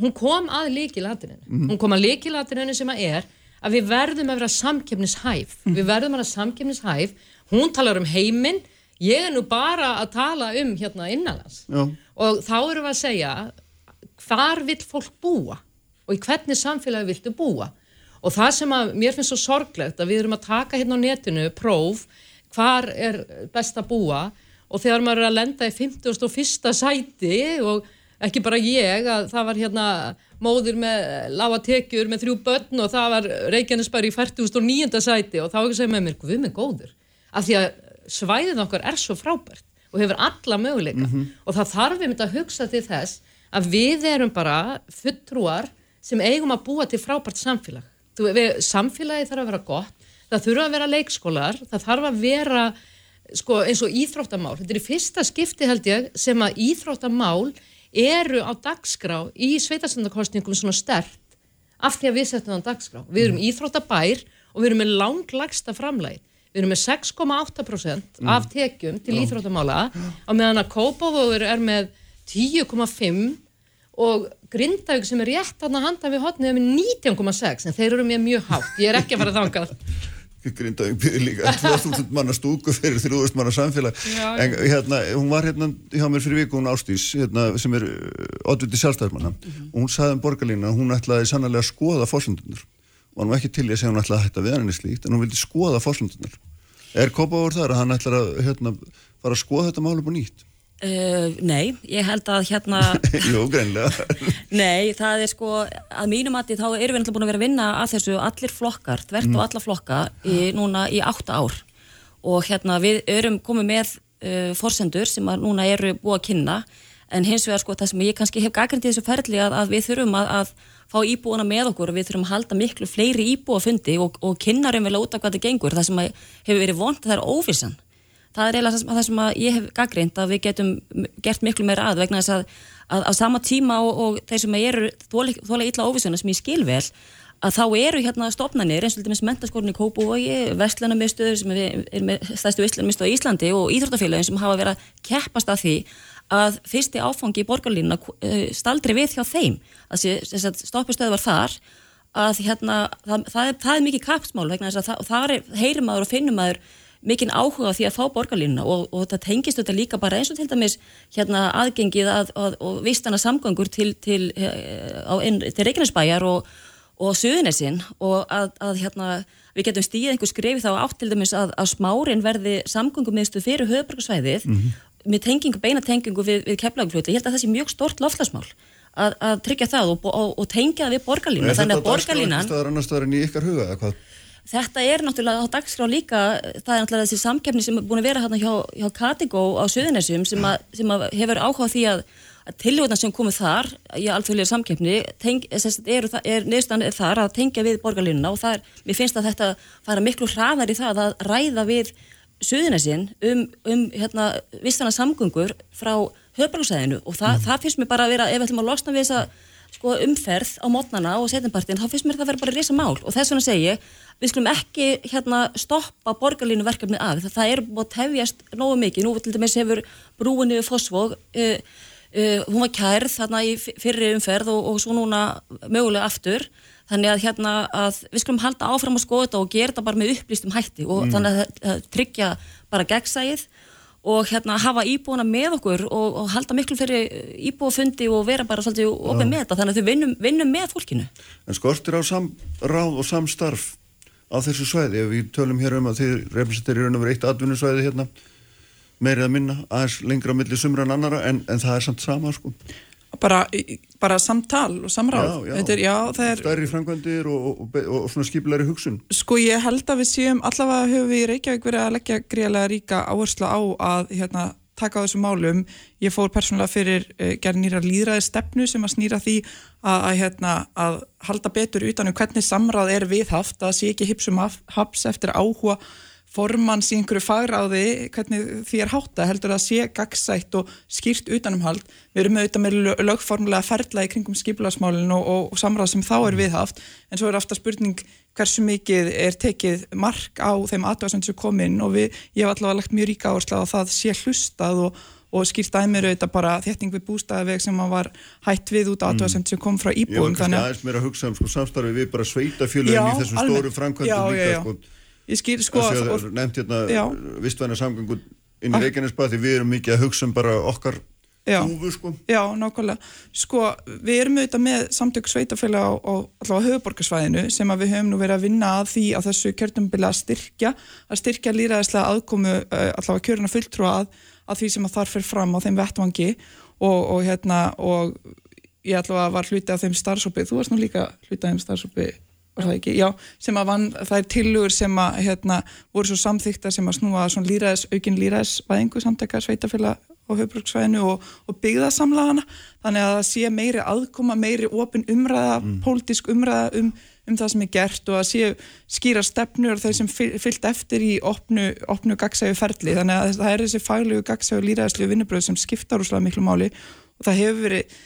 hún kom að líkilatininu, mm. hún kom að líkilatininu sem að er að við verðum að vera samkefnishæf, mm. við verðum að vera samkefnishæf hún talar um heiminn ég er nú bara að tala um hérna innanlands og þá erum við að segja hvar vill fólk búa og í hvernig samfélagi viltu búa og það sem að mér finnst svo sorglegt að við erum að taka hérna á netinu próf hvar er best að búa og þegar maður er að lenda í 51. sæti og ekki bara ég að það var hérna móður með lága tekjur með þrjú börn og það var Reykjanesbæri í 49. sæti og þá ekki segja með mér, við með góður af því að svæðin okkar er svo frábært og hefur alla möguleika mm -hmm. og það þarf við myndið að hugsa til þess að við erum bara fulltrúar sem eigum að búa til frábært samfélag við, samfélagi þarf að vera gott það þurfa að vera leikskólar það þarf að vera sko, eins og íþróttamál þetta er í fyrsta skipti held ég sem að íþróttamál eru á dagskrá í sveitarstandakostningum svona stert af því að við setjum það á dagskrá við erum mm. íþróttabær og við erum með langlagsta framlæg við erum með 6,8% mm. af tekjum til íþróttamála á meðan að Kópavóður er með 10,5 og Grindavík sem er rétt að handa við hotnið er með 19,6 en þeir eru með mjög hátt, ég er ekki að fara þangað. Grindavík byrði líka 2000 manna stúku fyrir 3000 manna samfélag. Já, en hérna, hún var hérna hjá mér fyrir viku, hún Ástís hérna, sem er oddviti sjálfstæðismanna. Og hún sagði um borgarlína að hún ætlaði sannlega að skoða fórsöndunar og hann var ekki til í að segja hún ætlaði að hætta við henni slíkt en hún vildi skoða fórsöndunar er Kópavór þar að hann ætlar að hérna, fara að skoða þetta málum og nýtt Uh, nei, ég held að hérna Jú, greinlega Nei, það er sko, að mínum að þá erum við náttúrulega búin að vera að vinna að þessu allir flokkar, þvert Mm. og alla flokka í, núna í átta ár. Og hérna við erum komið með uh, forsendur sem að núna eru búið að kynna. En hins vegar sko það sem ég kannski hef gaggrindi þessu ferli að, að við þurfum að, að fá íbúana með okkur og við þurfum að halda miklu fleiri íbúafundi og, og kynna raunvel út af hvað þetta gengur, það sem hefur verið vond það er óvissan það er eiginlega það sem, ég hef gaggrind að við getum gert miklu meira að vegna þess að, að á sama tíma og, og þeir sem eru þólega illa óvissuna sem ég skil vel að þá eru hérna stopnarnir eins og til dæmis mentaskórni í Kópavogi, vestlunarmiðstöður sem er, með stærstu vestlunarmiðstöð á Íslandi og íþróttafélagin sem hafa verið að keppast að því að fyrsti áfangi í borgarlínuna uh, staldri við hjá þeim. Að stoppustöðu var þar að hérna, það, það, er, það er mikið kapsmál vegna þess að það, er, heyrir maður og finnur maður mikinn áhuga á því að fá borgarlínuna og, og það tengist þetta líka bara eins og til dæmis hérna aðgengið að, að, og vistana samgöngur til, til, til, til Reykjanesbæjar og, og Suðunessin og að, að hérna við getum stíðið einhver skrefi þá átt til dæmis að, að smárin verði samgöngumiðstu fyrir höfbruksvæðið mm -hmm. með tengingu, beina tengingu við, við keflagflutu. Ég held að það sé mjög stort lofslagsmál að, að tryggja það og, og, og tengja það við borgarlínu. Þannig að borgarlínan... Þetta er náttúrulega á dagskrá líka, það er náttúrulega þessi samkefni sem er búin að vera hérna hjá, hjá Katigó á Suðunessum sem, sem að hefur áhuga því að, að tilhjóðna sem komið þar í alþjóðlega samkefni teng, er, er neðstan þar að tengja við borgarlínuna og það er, mér finnst að þetta fara miklu hraðar í það að ræða við Suðunessin um, um hérna, vissana samgöngur frá höfbruksæðinu og það, mm. það finnst mér bara að vera, ef við ætlum að losna við þessa sko, umferð á mótnana og setjumpartin, þá finnst mér það að vera bara risa mál og þess vegna segi ég, við skulum ekki hérna stoppa borgarlínu verkefni af. Það, það er búin að tefjast nógu mikið. Nú til dæmis hefur brúinu fósfóg uh, uh, hún var kærð þarna í fyrri umferð og, og svo núna mögulega aftur. Þannig að hérna að við skulum halda áfram að skoða þetta og gera þetta bara með upplýstum hætti og mm. þannig að, að tryggja bara gegnsæið og hérna hafa íbúana með okkur og, og halda miklu fyrir íbúafundi og vera bara svolítið opið með þetta. Þannig að þau vinnum, vinnum með fólkinu. En skortir á samráð og samstarf á þessu svæði? Ef við tölum hér um að þið representerir raun og verið eitt atvinnusvæði hérna meirið að minna, aðeins lengra á milli sumra en annara en, en það er samt sama sko bara, bara samtal og samráð. Já, já. Er, já, er, stærri framkvæmdir og, og, og, og svona skipilari hugsun. Sko ég held að við séum allavega höfum við í Reykjavík verið að leggja gríðlega ríka áherslu á að hérna, taka á þessum málum. Ég fór persónulega fyrir uh, gerð nýra líðræði stefnu sem að snýra því að, að, hérna, að halda betur utanum hvernig samráð er viðhaft að sé ekki hipsum haps eftir áhuga formans í einhverju fagráði hvernig því er hátta heldur að sé gagsætt og skýrt utanumhald. Við erum auðvitað með lögformulega ferla í kringum skipilagsmálinu og, og, og samráð sem þá er viðhaft en svo er aftur spurning hversu mikið er tekið mark á þeim aðvæðsand sem kom inn og við, ég hef allavega lagt mjög ríka áherslu á að það sé hlustað og, og skýrt dæmir auðvitað bara þétting við bústæðaveg sem var hætt við út aðvæðsand sem kom frá íbúum Ég var kannski aðeins meira að hugsa um sko, samstarfi við bara sveitafjölunum já, Ég skil sko nefnt hérna vistvæna samgöngu inn í Reykjanesbað því við erum mikið að hugsa um bara okkar húfu sko. Já, nákvæmlega. Sko við erum auðvitað með samtök sveitafélag á, allavega höfuborgarsvæðinu sem að við höfum nú verið að vinna að því að þessu kjörtumbila að styrkja, að styrkja líraðislega aðkomu allavega kjöruna fulltrúa að, að því sem að þar fyrir fram á þeim vettvangi og, og hérna og ég allavega var hluti af þeim starfsópi, þú varst nú líka hluti af þeim starfsópi ekki, já, sem að vann, það er tilugur sem að, hérna, voru svo samþykta sem að snúa svona líræðis, aukin líræðisvæðingu samtaka sveitafélag á höfbruksvæðinu og, og byggðasamlagana þannig að það sé meiri aðkoma, meiri opin umræða, mm. pólitísk umræða um, um það sem er gert og að sé skýra stefnur þau sem fyllt eftir í opnu, opnu gagsægu ferli, þannig að það er þessi faglegu gagsægu líræðislu vinnubröð sem skiptar úrslega miklu máli og það hefur verið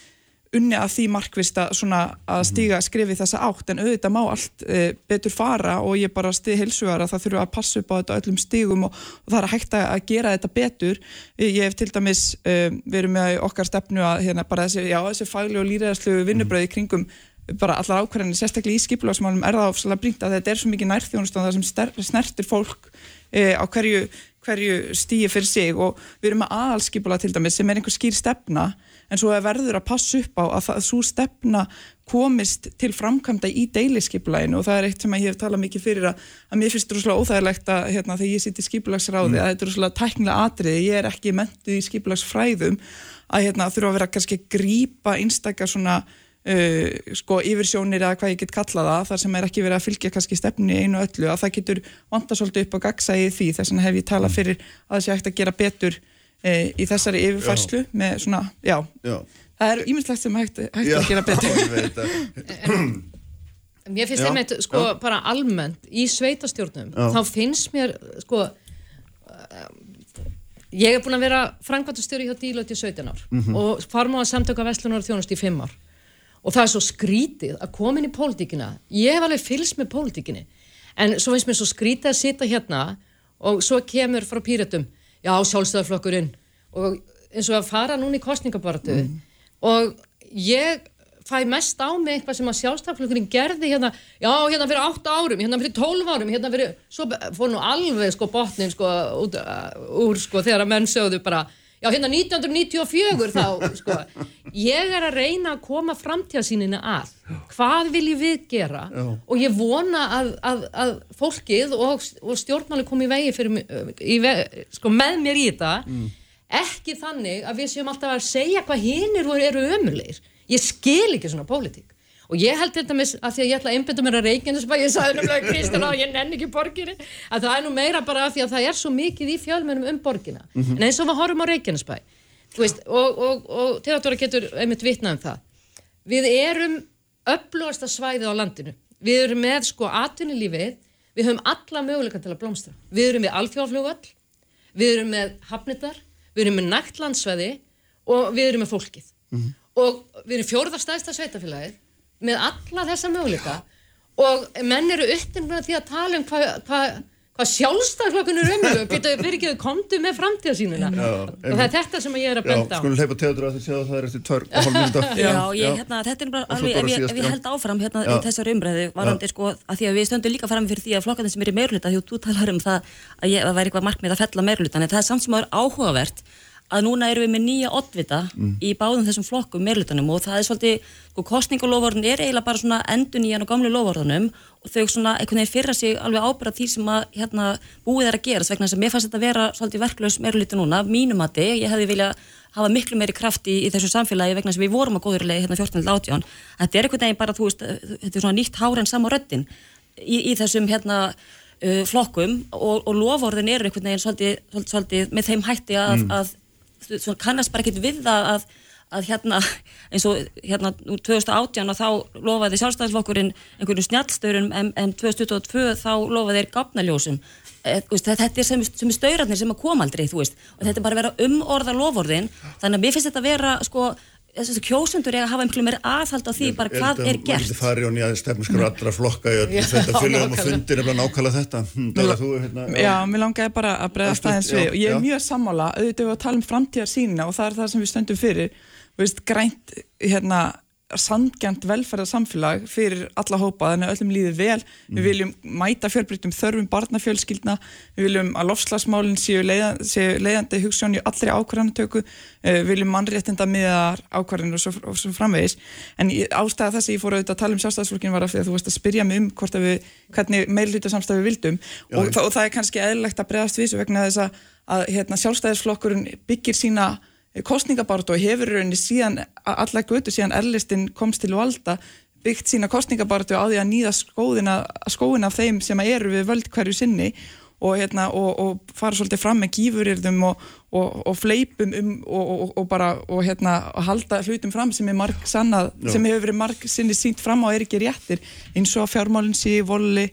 unni að því markvist að, að stíga skrifi þessa átt en auðvitað má allt e, betur fara og ég bara stið hilsugar að það þurfa að passa upp á þetta öllum stígum og, og það er að hægt að gera þetta betur. Ég hef til dæmis e, verið með okkar stefnu að hérna bara þessi, já, þessi fagli og líðræðslu vinnubröði kringum bara allar ákvarðanir, sérstaklega í skipulagsmálum er það ofsalega brínt að þetta er svo mikið nærþjónust og það sem snertir fólk e, á hverju, hverju stíi fyrir sig. Og við erum með aðalskipula til dæmis sem er einhver skýr stefna en svo er verður að passa upp á að það, svo stefna komist til framkvæmda í deilisskipulæginu og það er eitt sem ég hef talað mikið fyrir að, að mér finnst þetta rosalega óþægilegt að hérna, þegar ég sitt í skipulagsráði mm. að þetta er rosalega tæknilega atriði, ég er ekki mentuð í skipulagsfræðum að hérna, þurfa að vera kannski að grípa einstakar svona uh, sko yfirsjónir eða hvað ég get kalla það þar sem er ekki verið að fylgja kannski stefni einu öllu að það getur vanda svolítið upp á gagsæði því þess vegna hef ég talað mm. fyrir að uh, í þessari yfirfærslu með svona, já, Já. það er ímyndslegt sem hægt, hægt Já, að gera betur. Ég veit að- Mér finnst einmitt, sko, já. bara almennt í sveitastjórnum, Já. þá finnst mér, sko, uh, ég er búin að vera frangvæntastjóri hjá Dílöti í 17 ár Mhm. og farmáða samtöka Vestlunar og þjónust í 5 ár. Og það er svo skrítið að koma inn í pólitíkina, ég hef alveg fylgst með pólitíkinni, en svo finnst mér svo skrítið að sita hérna og svo kemur frá pýratum, já, sjálfstæðarflokkurinn og eins og að fara núna í kostningabaratu og ég fæ mest á mig eitthvað sem að sjálfstæðarflokkurinn gerði hérna, já, hérna fyrir 8 árum, hérna fyrir 12 árum, hérna fyrir, svo fór nú alveg sko botnin sko út, uh, úr sko þegar að menn sögðu bara, já, hérna 1994 þá, sko, ég er að reyna að koma framtíðasínina að, hvað viljum við gera Já. og ég vona að, að, að fólkið og, og stjórnmáli komi í vegi fyrir, í vegi, sko, með mér í þetta, ekki þannig að við séum alltaf að segja hvað hinnir eru ömulegir. Ég skil ekki svona pólitík. Og ég held þetta með að því að ég ætla að einbynda mér að Reykjanesbæ, ég sagði náttúrulega Kristján á, ég nenni ekki borginni, að það er nú meira bara af því að það er svo mikið í fjölmennum um borgina. Mhm. En eins og við horfum á Reykjanesbæ, veist, og, og, og Theodora getur einmitt vitnað um það. Við erum öflugasta svæðið á landinu. Við erum með sko atvinnulífið, við höfum alla möguleika til að blómstra. Við erum með alþjóðflugvall, við erum með hafnitar, við erum með nægt landsvæði og við erum með fólkið. Og við erum fjórðarstæðsta sveitafélagið með alla þessa möguleika og menn eru uppnum því að tala um hvað hva, hva sjálfstæðflokkun er fyrir ekki að komdu með framtíðasínuna. Já, og það er þetta sem ég er að benda á. skulum leipa teatur að þið séu að það er eftir tvör og hálf minúta. Já, ég, hérna, þetta er bara alveg, ef ég, ef ég held áfram hérna Já. í þessari umræðu, varandi sko, að því að við stöndum líka fram fyrir því að flokkarnir sem eru í meiruluta, því að þú talar um það að ég að væri eitthvað markmið að fella meirulutan, en það er samt sem að er áhugavert að núna erum við með nýja oddvita Mm. í báðum þessum flokkum meirulutanum og það er svolítið, sko, kostningalofórun er eiginlega bara svona endun í hann og gamlu lofórunum og þau svona einhvern veginn fyrra sig alveg ábyrða því sem að hérna búið er að gera, vegna þess að mér fannst þetta vera svolítið verklaus meiruluti núna, mínum að ég hefði vilja hafa miklu meiri kraft í, í þessu samfélagi vegna að við vorum á góður leið hérna 14.18 þetta er einhvern veginn bara, þú veist, þetta er svona nýtt hár en sama röddin í, í þessum hérna uh, flokkum og, og lofórðin eru einhvern veginn svolítið, svolítið, svolítið með þeim hætti að, Mm. að svona kannast bara ekkit við það að, að hérna eins og hérna nú 2018 og þá lofaði sjálfstæðisflokkurinn einhverjum snjallstöðurum en, en 2022 þá lofaði þeir gafnaljósum e, veist, þetta er sem, sem staurarnir sem að koma aldrei þú veist. Og þetta er bara að vera umorða lofórðin þannig að mér finnst þetta að vera sko þessi kjósundur er að hafa einhverjum meir aðhald á því bara hvað er gert? getum farið á nýja stefnskar allra flokka í þetta fylgum og fundir er bara nákvæmlega þetta. Hm, Dara, þú, hérna, Já, mér langaði bara að bregðast Ertu- aðeins já, við. og ég er já. mjög sammála, auðvitað við að tala um framtíðar sína og það er það sem við stöndum fyrir. Þú veist, grænt hérna sangjant velferðarsamfélag fyrir alla hópa, þannig að öllum líður vel. Mm. við viljum mæta fjölbreytum þörfum barnafjölskyldna, við viljum að lofslagsmálinn séu, leiða, séu leiðandi hugssjón í allri ákvarðanatöku. Uh, við viljum mannréttinda miðar ákvarðinu og og svo framvegis. En ástæða þess að ég fór auðvitað að tala um sjálfstæðsflokkin var af því að þú veist að spyrja mig um hvort að við, hvernig meilhluta samstæði við vildum. Já, og, og það er kannski eðlilegt að bregðast þessu vegna þess að, að hérna, sjálfstæðisflokkurinn byggir sína kostningabárt og hefur rauninni síðan alla götu síðan erlistin komst til valda byggt sína kostningabáratu á því að nýða skóðina, skóðina af þeim sem eru við völd hverju sinni og, hérna, og, og fara svolítið fram með gífurirðum og, og, og fleipum um og, og, og bara og, hérna, halda hlutum fram sem er marg sannað, sem hefur verið marg sinni sínt fram á er ekki réttir. Eins og fjármálinn sé voli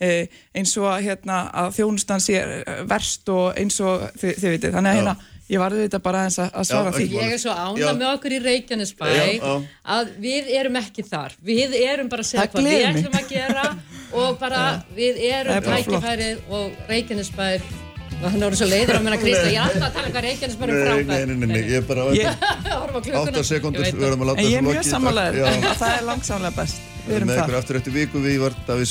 eh, eins og hérna, að þjónustan sé eh, verst og eins og þið, þið vitið, þannig að hérna ég varði þetta bara aðeins að, svara því. Ég er svo ánað með okkur í Reykjanesbæ að við erum ekki þar. Við erum bara að segja hvað við ætlum að gera og bara við erum er tækifærið og Reykjanesbæ Hann er orðið svo leiður á mér að Kristján, ég er alltaf að tala um hvað Reykjanesbær er Nei, frábær. nei, nei, nei, nei, ég er bara Horfum á klukkuna. 8 sekundur, við verðum að láta En ég þessu er mjög lokið. að það er langsamlega best. Við Við erum erum með það. ykkur aftur eftir viku, við var Davíð